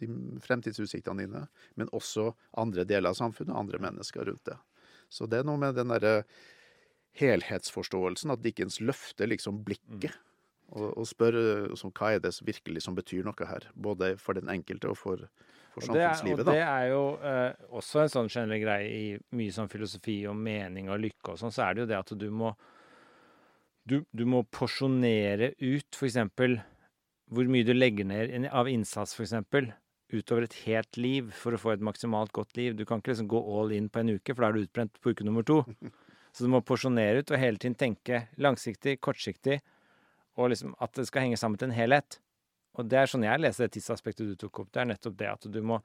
de fremtidsutsiktene dine, men også andre deler av samfunnet, andre mennesker rundt det. Så det er noe med den derre helhetsforståelsen, at Dickens løfter liksom blikket. Og, og spør eh, sånn, hva er det som virkelig som betyr noe her, både for den enkelte og for, for Og det, er, samfunnslivet. og det er jo eh, også en sånn generell greie i mye sånn filosofi og mening og lykke og sånn, så er det jo det at du må du, du må porsjonere ut eksempel hvor mye du legger ned av innsats for eksempel utover et helt liv for å få et maksimalt godt liv. Du kan ikke liksom gå all in på en uke, for da er du utbrent på uke nummer to. Så du må porsjonere ut og hele tiden tenke langsiktig, kortsiktig, og liksom at det skal henge sammen til en helhet. Og det er sånn jeg leser det tidsaspektet du tok opp. Det er nettopp det at du må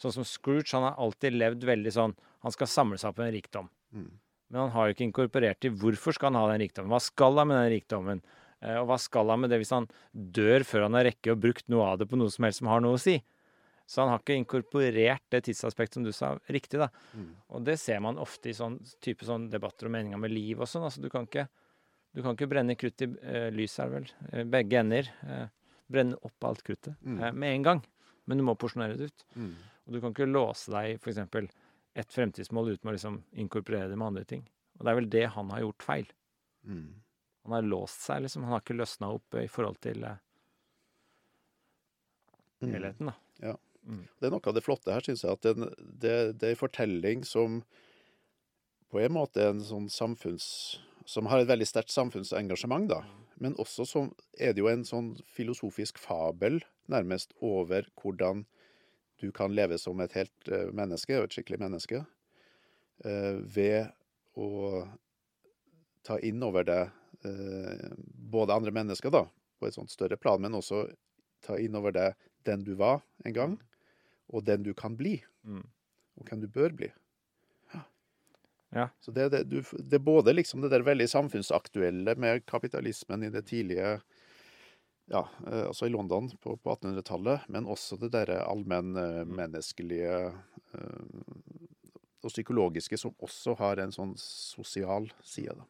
Sånn som Scrooge, han har alltid levd veldig sånn Han skal samle seg opp en rikdom. Mm. Men han har jo ikke inkorporert i hvorfor skal han ha den rikdommen. Hva skal han med den rikdommen? Eh, Og hva skal han med det hvis han dør før han har rekket og brukt noe av det på noe som helst som har noe å si? Så han har ikke inkorporert det tidsaspektet som du sa, riktig, da. Mm. Og det ser man ofte i sånn type sånn debatter om meninga med liv og sånn. Altså, du kan ikke du kan ikke brenne krutt i eh, lys, er det vel. Eh, begge ender. Eh, brenne opp alt kruttet Mm. eh, med en gang. Men du må porsjonere det ut. Mm. Og du kan ikke låse deg i f.eks. et fremtidsmål uten å liksom inkorporere det med andre ting. Og det er vel det han har gjort feil. Mm. Han har låst seg, liksom. Han har ikke løsna opp i forhold til eh, Mm. helheten, da. Ja. Mm. Det er noe av det flotte her, syns jeg. At det, det, det er en fortelling som på en måte er en sånn samfunns... Som har et veldig sterkt samfunnsengasjement, da. Men også som er det jo en sånn filosofisk fabel, nærmest, over hvordan du kan leve som et helt eh, menneske, og et skikkelig menneske, eh, ved å ta inn over deg eh, både andre mennesker, da, på et sånt større plan, men også ta inn over deg den du var en gang, og den du kan bli, Mm. og hvem du bør bli. Ja. Så det, det, du, det er både liksom det der veldig samfunnsaktuelle med kapitalismen i det tidlige ja, eh, altså i London på, på 1800-tallet, men også det derre allmennmenneskelige eh, og psykologiske som også har en sånn sosial side, da.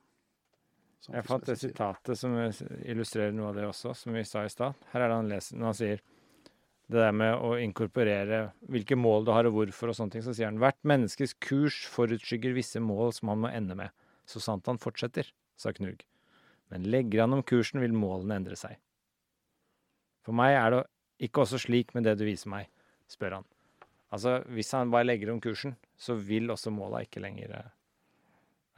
Jeg fant det sitatet som illustrerer noe av det også, som vi sa i stad. Her er det han leser når han sier det der med å inkorporere hvilke mål du har og hvorfor og sånne ting, så sier han hvert menneskes kurs forutskygger visse mål som han må ende med, så sant han fortsetter, sa Knug. Men legger han om kursen, vil målene endre seg. For meg er det ikke også slik med det du viser meg, spør han. Altså, hvis han bare legger om kursen, så vil også måla ikke lenger eh,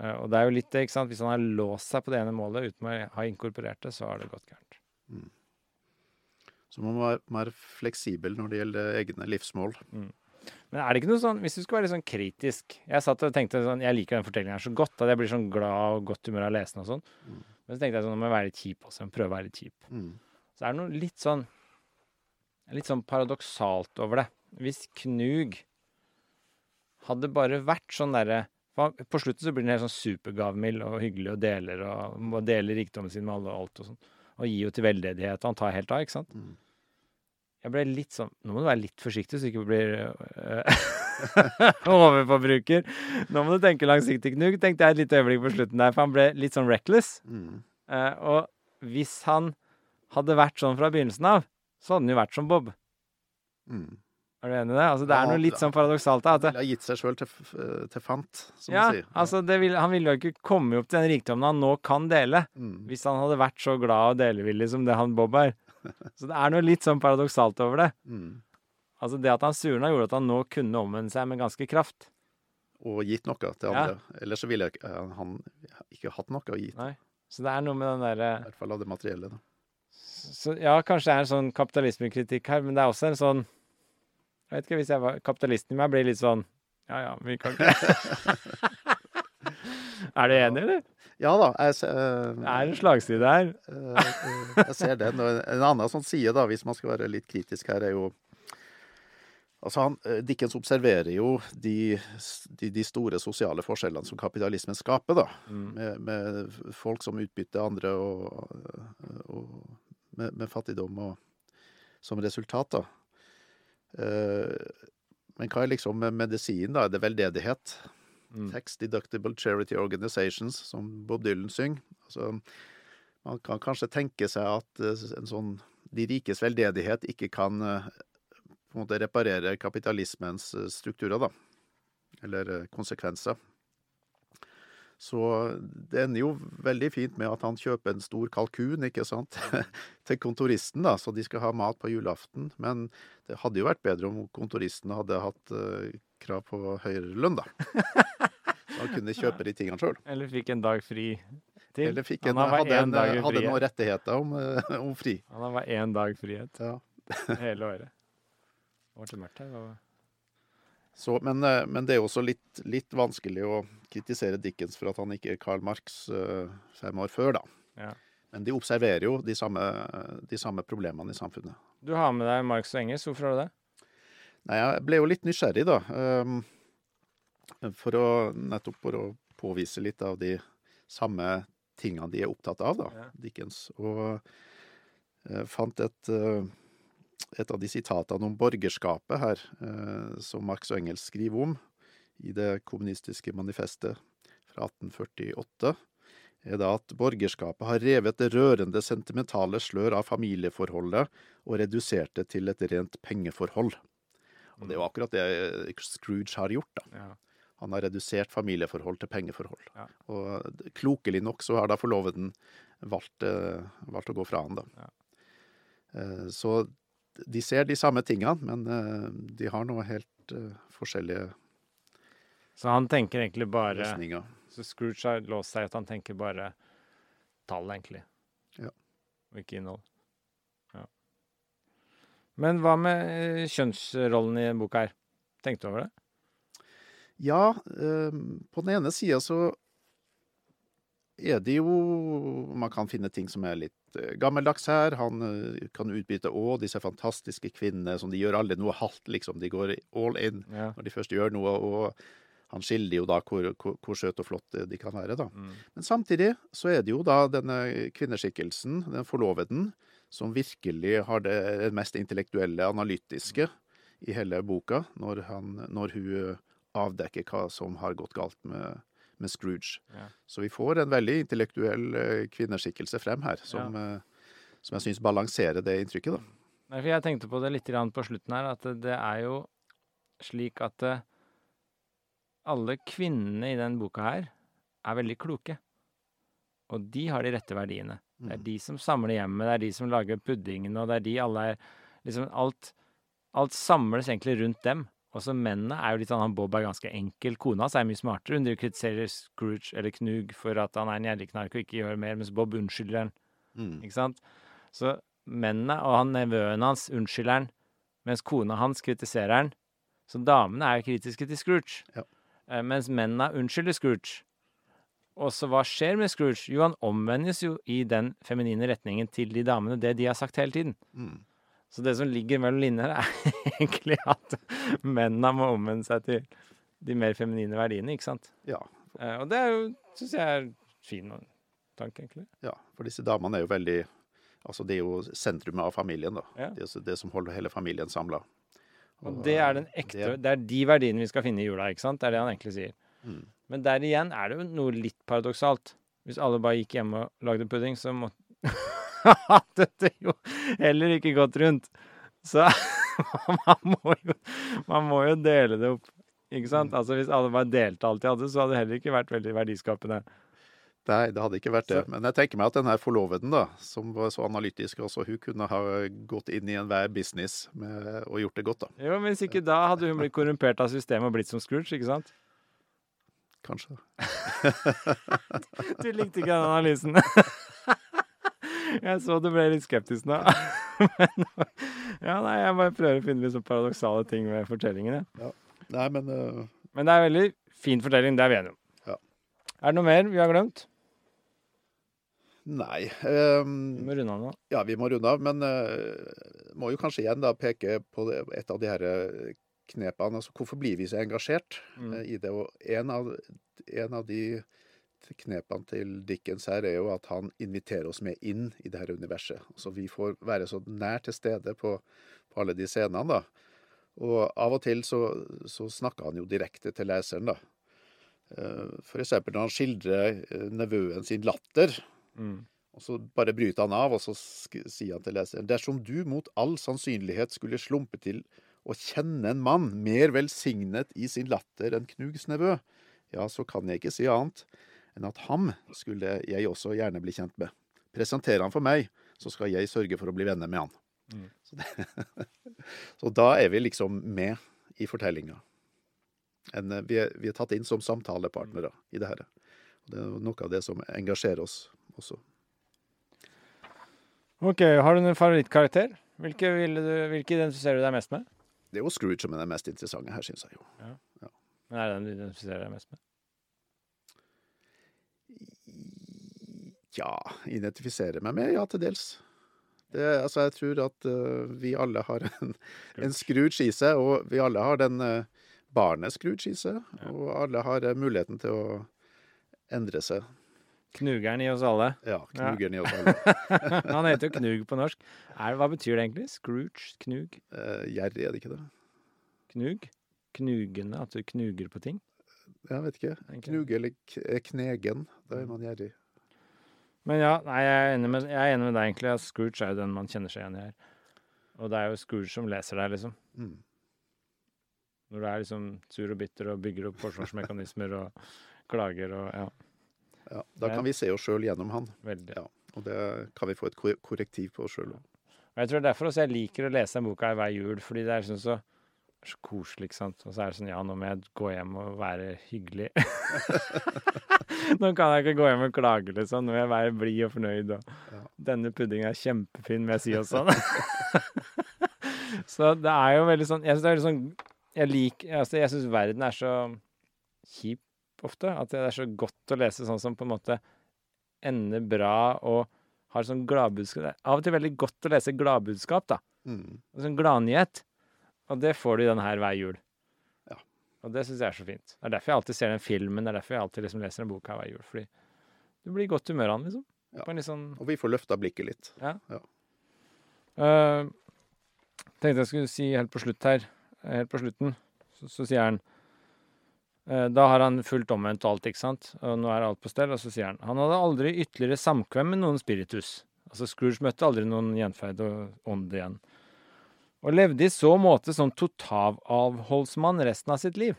Og det er jo litt det, ikke sant. Hvis han har låst seg på det ene målet uten å ha inkorporert det, så har det gått gærent. Så man må være mer fleksibel når det gjelder egne livsmål. Men er det ikke noe sånn, hvis du skulle være litt sånn kritisk Jeg satt og tenkte sånn, jeg liker den fortellingen her så godt at jeg blir sånn glad og godt humør av å lese den og sånn. Mm. Men så tenkte jeg sånn, nå må jeg være litt kjip også. Prøve å være litt kjip. Mm. Så er det noe litt sånn Litt sånn paradoksalt over det. Hvis Knug hadde bare vært sånn derre for han- På slutten så blir han helt sånn supergavmild og hyggelig og deler og og deler rikdommen sin med alle og alt og sånn. Og gir jo til veldedighet, og han tar helt av, ikke sant? Mm. Jeg ble litt sånn Nå må du være litt forsiktig, så du ikke blir øh, overforbruker. Nå må du tenke langsiktig, Knug, tenkte jeg et lite øyeblikk på slutten der, for han ble litt sånn reckless. Mm. Uh, og hvis han hadde vært sånn fra begynnelsen av, så hadde han jo vært som Bob. Mm. Er du enig i det? Altså, det er noe litt sånn paradoksalt. da, At Han ville ha gitt seg sjøl til, til fant, som ja, man sier. altså det vil, Han ville jo ikke komme opp til den rikdommen han nå kan dele, Mm. hvis han hadde vært så glad og delevillig som det han Bob er. Så det er noe litt sånn paradoksalt over det. Mm. Altså Det at han surna, gjorde at han nå kunne omvende seg med ganske kraft. Og gitt noe til Ja. andre. Ellers så ville jeg- eh, han ikke hatt noe å gi. Nei. Så det er noe med den I hvert fall av det materielle. Da. så, Ja, kanskje det er en sånn kapitalismekritikk her, men det er også en sånn Jeg vet ikke, hvis jeg var kapitalisten i meg, blir litt sånn Ja ja, vi kan ikke Er du enig, eller? Ja da, jeg, eh, Det er en slagside her. eh, jeg ser den. Og en- en annen sånn side, da, hvis man skal være litt kritisk her, er jo Altså han, eh, Dickens observerer jo de, de, de store sosiale forskjellene som kapitalismen skaper, da. Mm. Med, med folk som utbytter andre, og, og med, med fattigdom og, som resultat, da. Eh, men hva er liksom medisinen, da? Er det veldedighet? Mm. Tax Deductible Charity Organizations, som Bob Dylan synger. Altså, man kan kanskje tenke seg at eh, en sånn de rikes veldedighet ikke kan eh, på en måte reparere kapitalismens strukturer, da. Eller konsekvenser. Så det ender jo veldig fint med at han kjøper en stor kalkun, ikke sant, til kontoristen, da, så de skal ha mat på julaften. Men det hadde jo vært bedre om kontoristen hadde hatt eh, krav på høyere lønn, da. Så han kunne kjøpe de tingene sjøl. Eller fikk en dag fri til. Eller fikk Han en, har hadde, en, dag i hadde noen rettigheter om, eh, om fri. Han har bare én dag frihet Ja. hele året. Det ble mørkt her. hva- Så, men, eh, men det er jo også litt, litt vanskelig å kritisere Dickens for at han ikke er Karl Marx uh, fem år før, da. Ja. Men de observerer jo de samme, de samme problemene i samfunnet. Du har med deg Marx og Engels. Hvorfor har du det? Nei, jeg ble jo litt nysgjerrig, da. Um, For å nettopp for å påvise litt av de samme tingene de er opptatt av, da, Ja. Dickens. Og uh, fant et, eh, et av de sitatene om borgerskapet her, eh, som Marx og Engels skriver om i det kommunistiske manifestet fra 1848, er da at borgerskapet har revet det rørende sentimentale slør av familieforholdet og redusert det til et rent pengeforhold. Og det er jo akkurat det Scrooge har gjort, da. Ja. Han har redusert familieforhold til pengeforhold. Ja. Og klokelig nok så har da forloveden valgt, valgt, å gå fra han, da. Ja. Eh, Så de ser de samme tingene, men eh, de har noe helt eh, forskjellige Så han tenker egentlig bare løsninger. Så Scrooge har låst seg at han tenker bare tall, egentlig. Ja. Og ikke innhold. Ja. Men hva med eh, kjønnsrollen i boka her? Tenkte du over det? Ja, eh, på den ene sida så er det jo Man kan finne ting som er litt eh, gammeldags her. Han eh, kan utbytte òg disse fantastiske kvinnene som de gjør aldri noe halvt, liksom. De går all in Ja. når de først gjør noe, og han skildrer jo da hvor, hvor, hvor søt og flott de kan være, da. Mm. Men samtidig så er det jo da denne kvinneskikkelsen, den forloveden, som virkelig har det, mest intellektuelle, analytiske i hele boka, når, han, når hun eh, avdekker hva som har gått galt med, med Scrooge. Ja. Så vi får en veldig intellektuell eh, kvinneskikkelse frem her, som, eh, som jeg syns balanserer det inntrykket, da. Jeg tenkte på det litt på slutten her, at det, det er jo slik at eh, alle kvinnene i den boka her er veldig kloke. Og de har de rette verdiene. Det er Mm. de som samler hjemmet, det er de som lager puddingene, og det er de alle er liksom alt, alt samles egentlig rundt dem. Også mennene er jo litt sånn han Bob er ganske enkel. Kona hans er mye smartere. Hun kritiserer Scrooge eller Knug for at han er en gjerrigknark og ikke gjør mer, mens Bob unnskylder han. Mm. Ikke sant? Så mennene og han nevøen hans unnskylder han, mens kona hans kritiserer han. Så damene er jo kritiske til Scrooge. Ja. Eh, Mens mennene unnskylder Scrooge. Og så hva skjer med Scrooge? Jo, han omvendes jo i den feminine retningen til de damene, det de har sagt hele tiden. Mm. Så det som ligger mellom linjer, er egentlig at mennene må omvende seg til de mer feminine verdiene, ikke sant? Ja. Eh, Og det er jo, syns jeg er fin tanke, egentlig. Ja, for disse damene er jo veldig Altså, det er jo sentrumet av familien, da. Ja. Det, det som holder hele familien samla. Og det er den ekte Det er de verdiene vi skal finne i jula, ikke sant? Det er det han egentlig sier. Mm. Men der igjen er det jo noe litt paradoksalt. Hvis alle bare gikk hjemme og lagde pudding, så måtte hadde det jo heller ikke gått rundt. Så man må jo Man må jo dele det opp, ikke sant? Altså hvis alle bare delte alt de hadde, så hadde det heller ikke vært veldig verdiskapende. Nei, det hadde ikke vært det. Men jeg tenker meg at den her forloveden, da, som var så analytisk også, hun kunne ha gått inn i enhver business med, og gjort det godt, da. Jo, men hvis ikke da hadde hun blitt korrumpert av systemet og blitt som Scrooge, ikke sant? Kanskje. Du likte ikke den analysen. Jeg så du ble litt skeptisk nå. Men, ja, nei, jeg bare prøver å finne litt sånn paradoksale ting ved fortellingen. Ja. Nei, men uh... Men det er en veldig fin fortelling, det er vi enige om. Ja. Er det noe mer vi har glemt? Nei. Vi ehm, må runde av nå. ja, vi må runde av, men uh, må jo kanskje igjen da peke på det, et av de her øh, knepene. Altså, hvorfor blir vi så engasjert Mm. uh, i det? Og en av, en av de knepene til Dickens her er jo at han inviterer oss med inn i det her universet. Så vi får være så nær til stede på, på alle de scenene, da. Og av og til så, så snakker han jo direkte til leseren, da. F.eks. For eksempel når han skildrer eh, nevøen sin latter. Mm. Og så bare bryter han av, og så sier han til leseren Dersom du mot all sannsynlighet skulle slumpe til å kjenne en mann mer velsignet i sin latter enn Knugs nevø, ja, så kan jeg ikke si annet enn at ham skulle jeg også gjerne bli kjent med. Presenterer han for meg, så skal jeg sørge for å bli venner med han. Mm. Så, det, så da er vi liksom med i fortellinga. Eh, Vi, vi er tatt inn som samtalepartnere i det her. Det er noe av det som engasjerer oss også. Ok, har du noen favorittkarakter? Hvilke, du, hvilke identifiserer du deg mest med? Det er jo Scrooge som er den mest interessante her, syns jeg jo. Men er det den du identifiserer deg mest med? Ja, identifisere meg med, ja, til dels. Det, altså, jeg tror at uh, vi alle har en, en Scrooge i seg, og vi alle har den uh, barnet Scrooge i seg. Og alle har uh, muligheten til å endre seg. Knugeren i oss alle. Ja, knugeren i oss alle. Han heter jo Knug på norsk. Er, hva betyr det egentlig? Scrooge? Knug? Uh, Gjerrig, er det ikke det? Knug? Knugende? At du knuger på ting? Jeg vet ikke. En Knuge eller eh, knegen. Det er man gjerrig. Men ja, nei, jeg er enig med, jeg er enig med deg egentlig. at Scrooge er jo den man kjenner seg igjen i her. Og det er jo Scrooge som leser deg, liksom. Mm. Når du er liksom sur og bitter og bygger opp forsvarsmekanismer og klager og ja, Ja, da kan vi se oss sjøl gjennom han. veldig. Ja, Og det kan vi få et korrektiv på oss sjøl òg. Jeg tror det er derfor også jeg liker å lese den boka hver jul, fordi det er sånn så, så koselig, ikke sant. Og så er det sånn ja, nå må jeg gå hjem og være hyggelig. nå kan jeg ikke gå hjem og klage, liksom. Nå må jeg være blid og fornøyd. Og Ja. denne puddingen er kjempefin, må jeg si også. så det er jo veldig sånn Jeg syns det er veldig sånn Jeg liker Altså, jeg syns verden er så kjip ofte. At det er så godt å lese sånn som på en måte ender bra og har sånn gladbudskap. Det er av og til veldig godt å lese gladbudskap, da. Mm. Sånn gladnyhet. Og det får du i den her hver jul. Ja. Og det syns jeg er så fint. Det er derfor jeg alltid ser den filmen. Det er derfor jeg alltid liksom leser den boka hver jul. Fordi du blir i godt humør av den, liksom. Ja. På en litt sånn Og vi får løfta blikket litt. Ja. ja. Uh, tenkte jeg skulle si helt på slutt her, eh, helt på slutten, så, så sier han uh, Da har han fulgt omvendt alt, ikke sant, og nå er alt på stell, og så sier han Han hadde aldri ytterligere samkvem med noen spiritus. Altså Scrooge møtte aldri noen gjenferd og ånd igjen. Og levde i så måte som totalavholdsmann resten av sitt liv.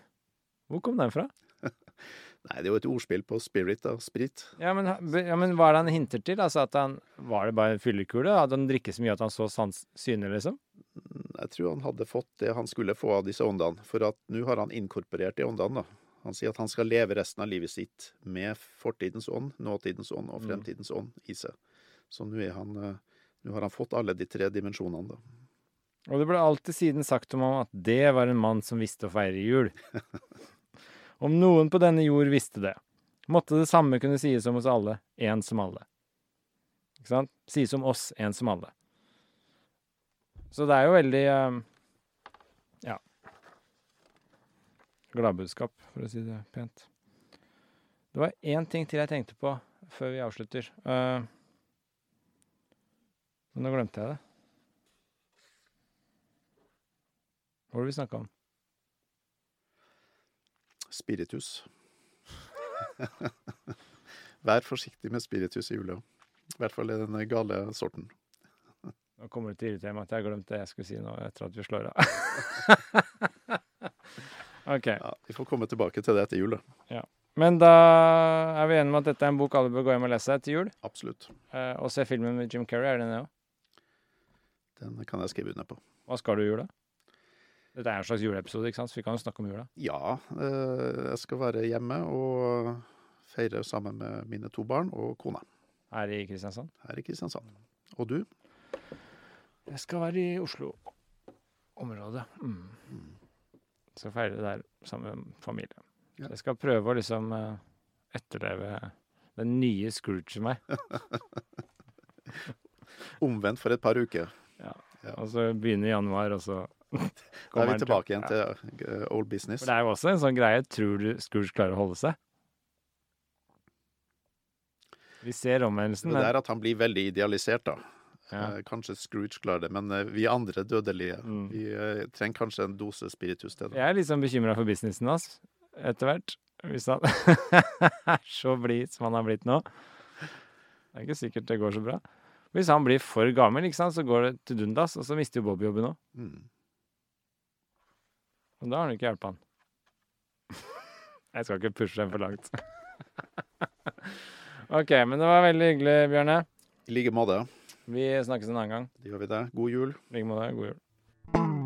Hvor kom den fra? Nei, det er jo et ordspill på spirit, da. Sprit. Ja, men, ja, men hva er det han hinter til? Altså at han, Var det bare en fyllekule? Hadde han drikket så mye at han så sans syne, liksom? Jeg tror han hadde fått det han skulle få av disse åndene, for at nå har han inkorporert de åndene. da. Han sier at han skal leve resten av livet sitt med fortidens ånd, nåtidens ånd og Mm. fremtidens ånd i seg. Så nå, han, eh, nå har han fått alle de tre dimensjonene, da. Og det ble alltid siden sagt om ham at det var en mann som visste å feire jul. Om noen på denne jord visste det, måtte det samme kunne sies om oss alle, en som alle. Ikke sant? Sies om oss, en som alle. Så det er jo veldig eh, Ja. Gladbudskap, for å si det pent. Det var én ting til jeg tenkte på før vi avslutter. Eh, men nå glemte jeg det. Hva var det vi snakka om? Spiritus. Vær forsiktig med spiritus i jula. I hvert fall i den gale sorten. Nå kommer det til å irritere meg at jeg glemte det jeg skulle si nå etter at vi slår av. OK. Ja, Vi får komme tilbake til det etter jul, da. Men da er vi enige om at dette er en bok alle bør gå hjem og lese til jul. Absolutt. Eh, og se filmen med Jim Carrey. Er den det òg? Den kan jeg skrive under på. Hva skal du i jula? Dette er en slags juleepisode, ikke sant? så vi kan jo snakke om jula. Ja, eh, jeg skal være hjemme og feire sammen med mine to barn og kona Her i Kristiansand. her i Kristiansand. Og du? Jeg skal være i Oslo-området. Mm. Skal feire det der sammen med familie. Ja. Jeg skal prøve å liksom eh, etterleve den nye Scrooge i meg. Omvendt for et par uker. Ja, Og så begynne i januar, og så Da er vi tilbake igjen til eh, old business. For det er jo også en sånn greie. Tror du Scrooge klarer å holde seg? Vi ser omvendelsen, Det er at han blir veldig idealisert, da. ja. Eh, Kanskje Scrooge klarer det, men eh, vi andre dødelige Mm. vi eh, trenger kanskje en dose spiritus til det. jeg er litt sånn bekymra for businessen hans etter hvert. Hvis han er så blid som han har blitt nå. Det er ikke sikkert det går så bra. Hvis han blir for gammel, sant, så går det til dundas, og så mister jo Bob jobben òg. Mm. Og da har han ikke hjulpet han. Jeg skal ikke pushe den for langt. OK, men det var veldig hyggelig, Bjørne. I like måte. Vi snakkes en annen gang. Det gjør vi det. God jul. I like måte. God jul.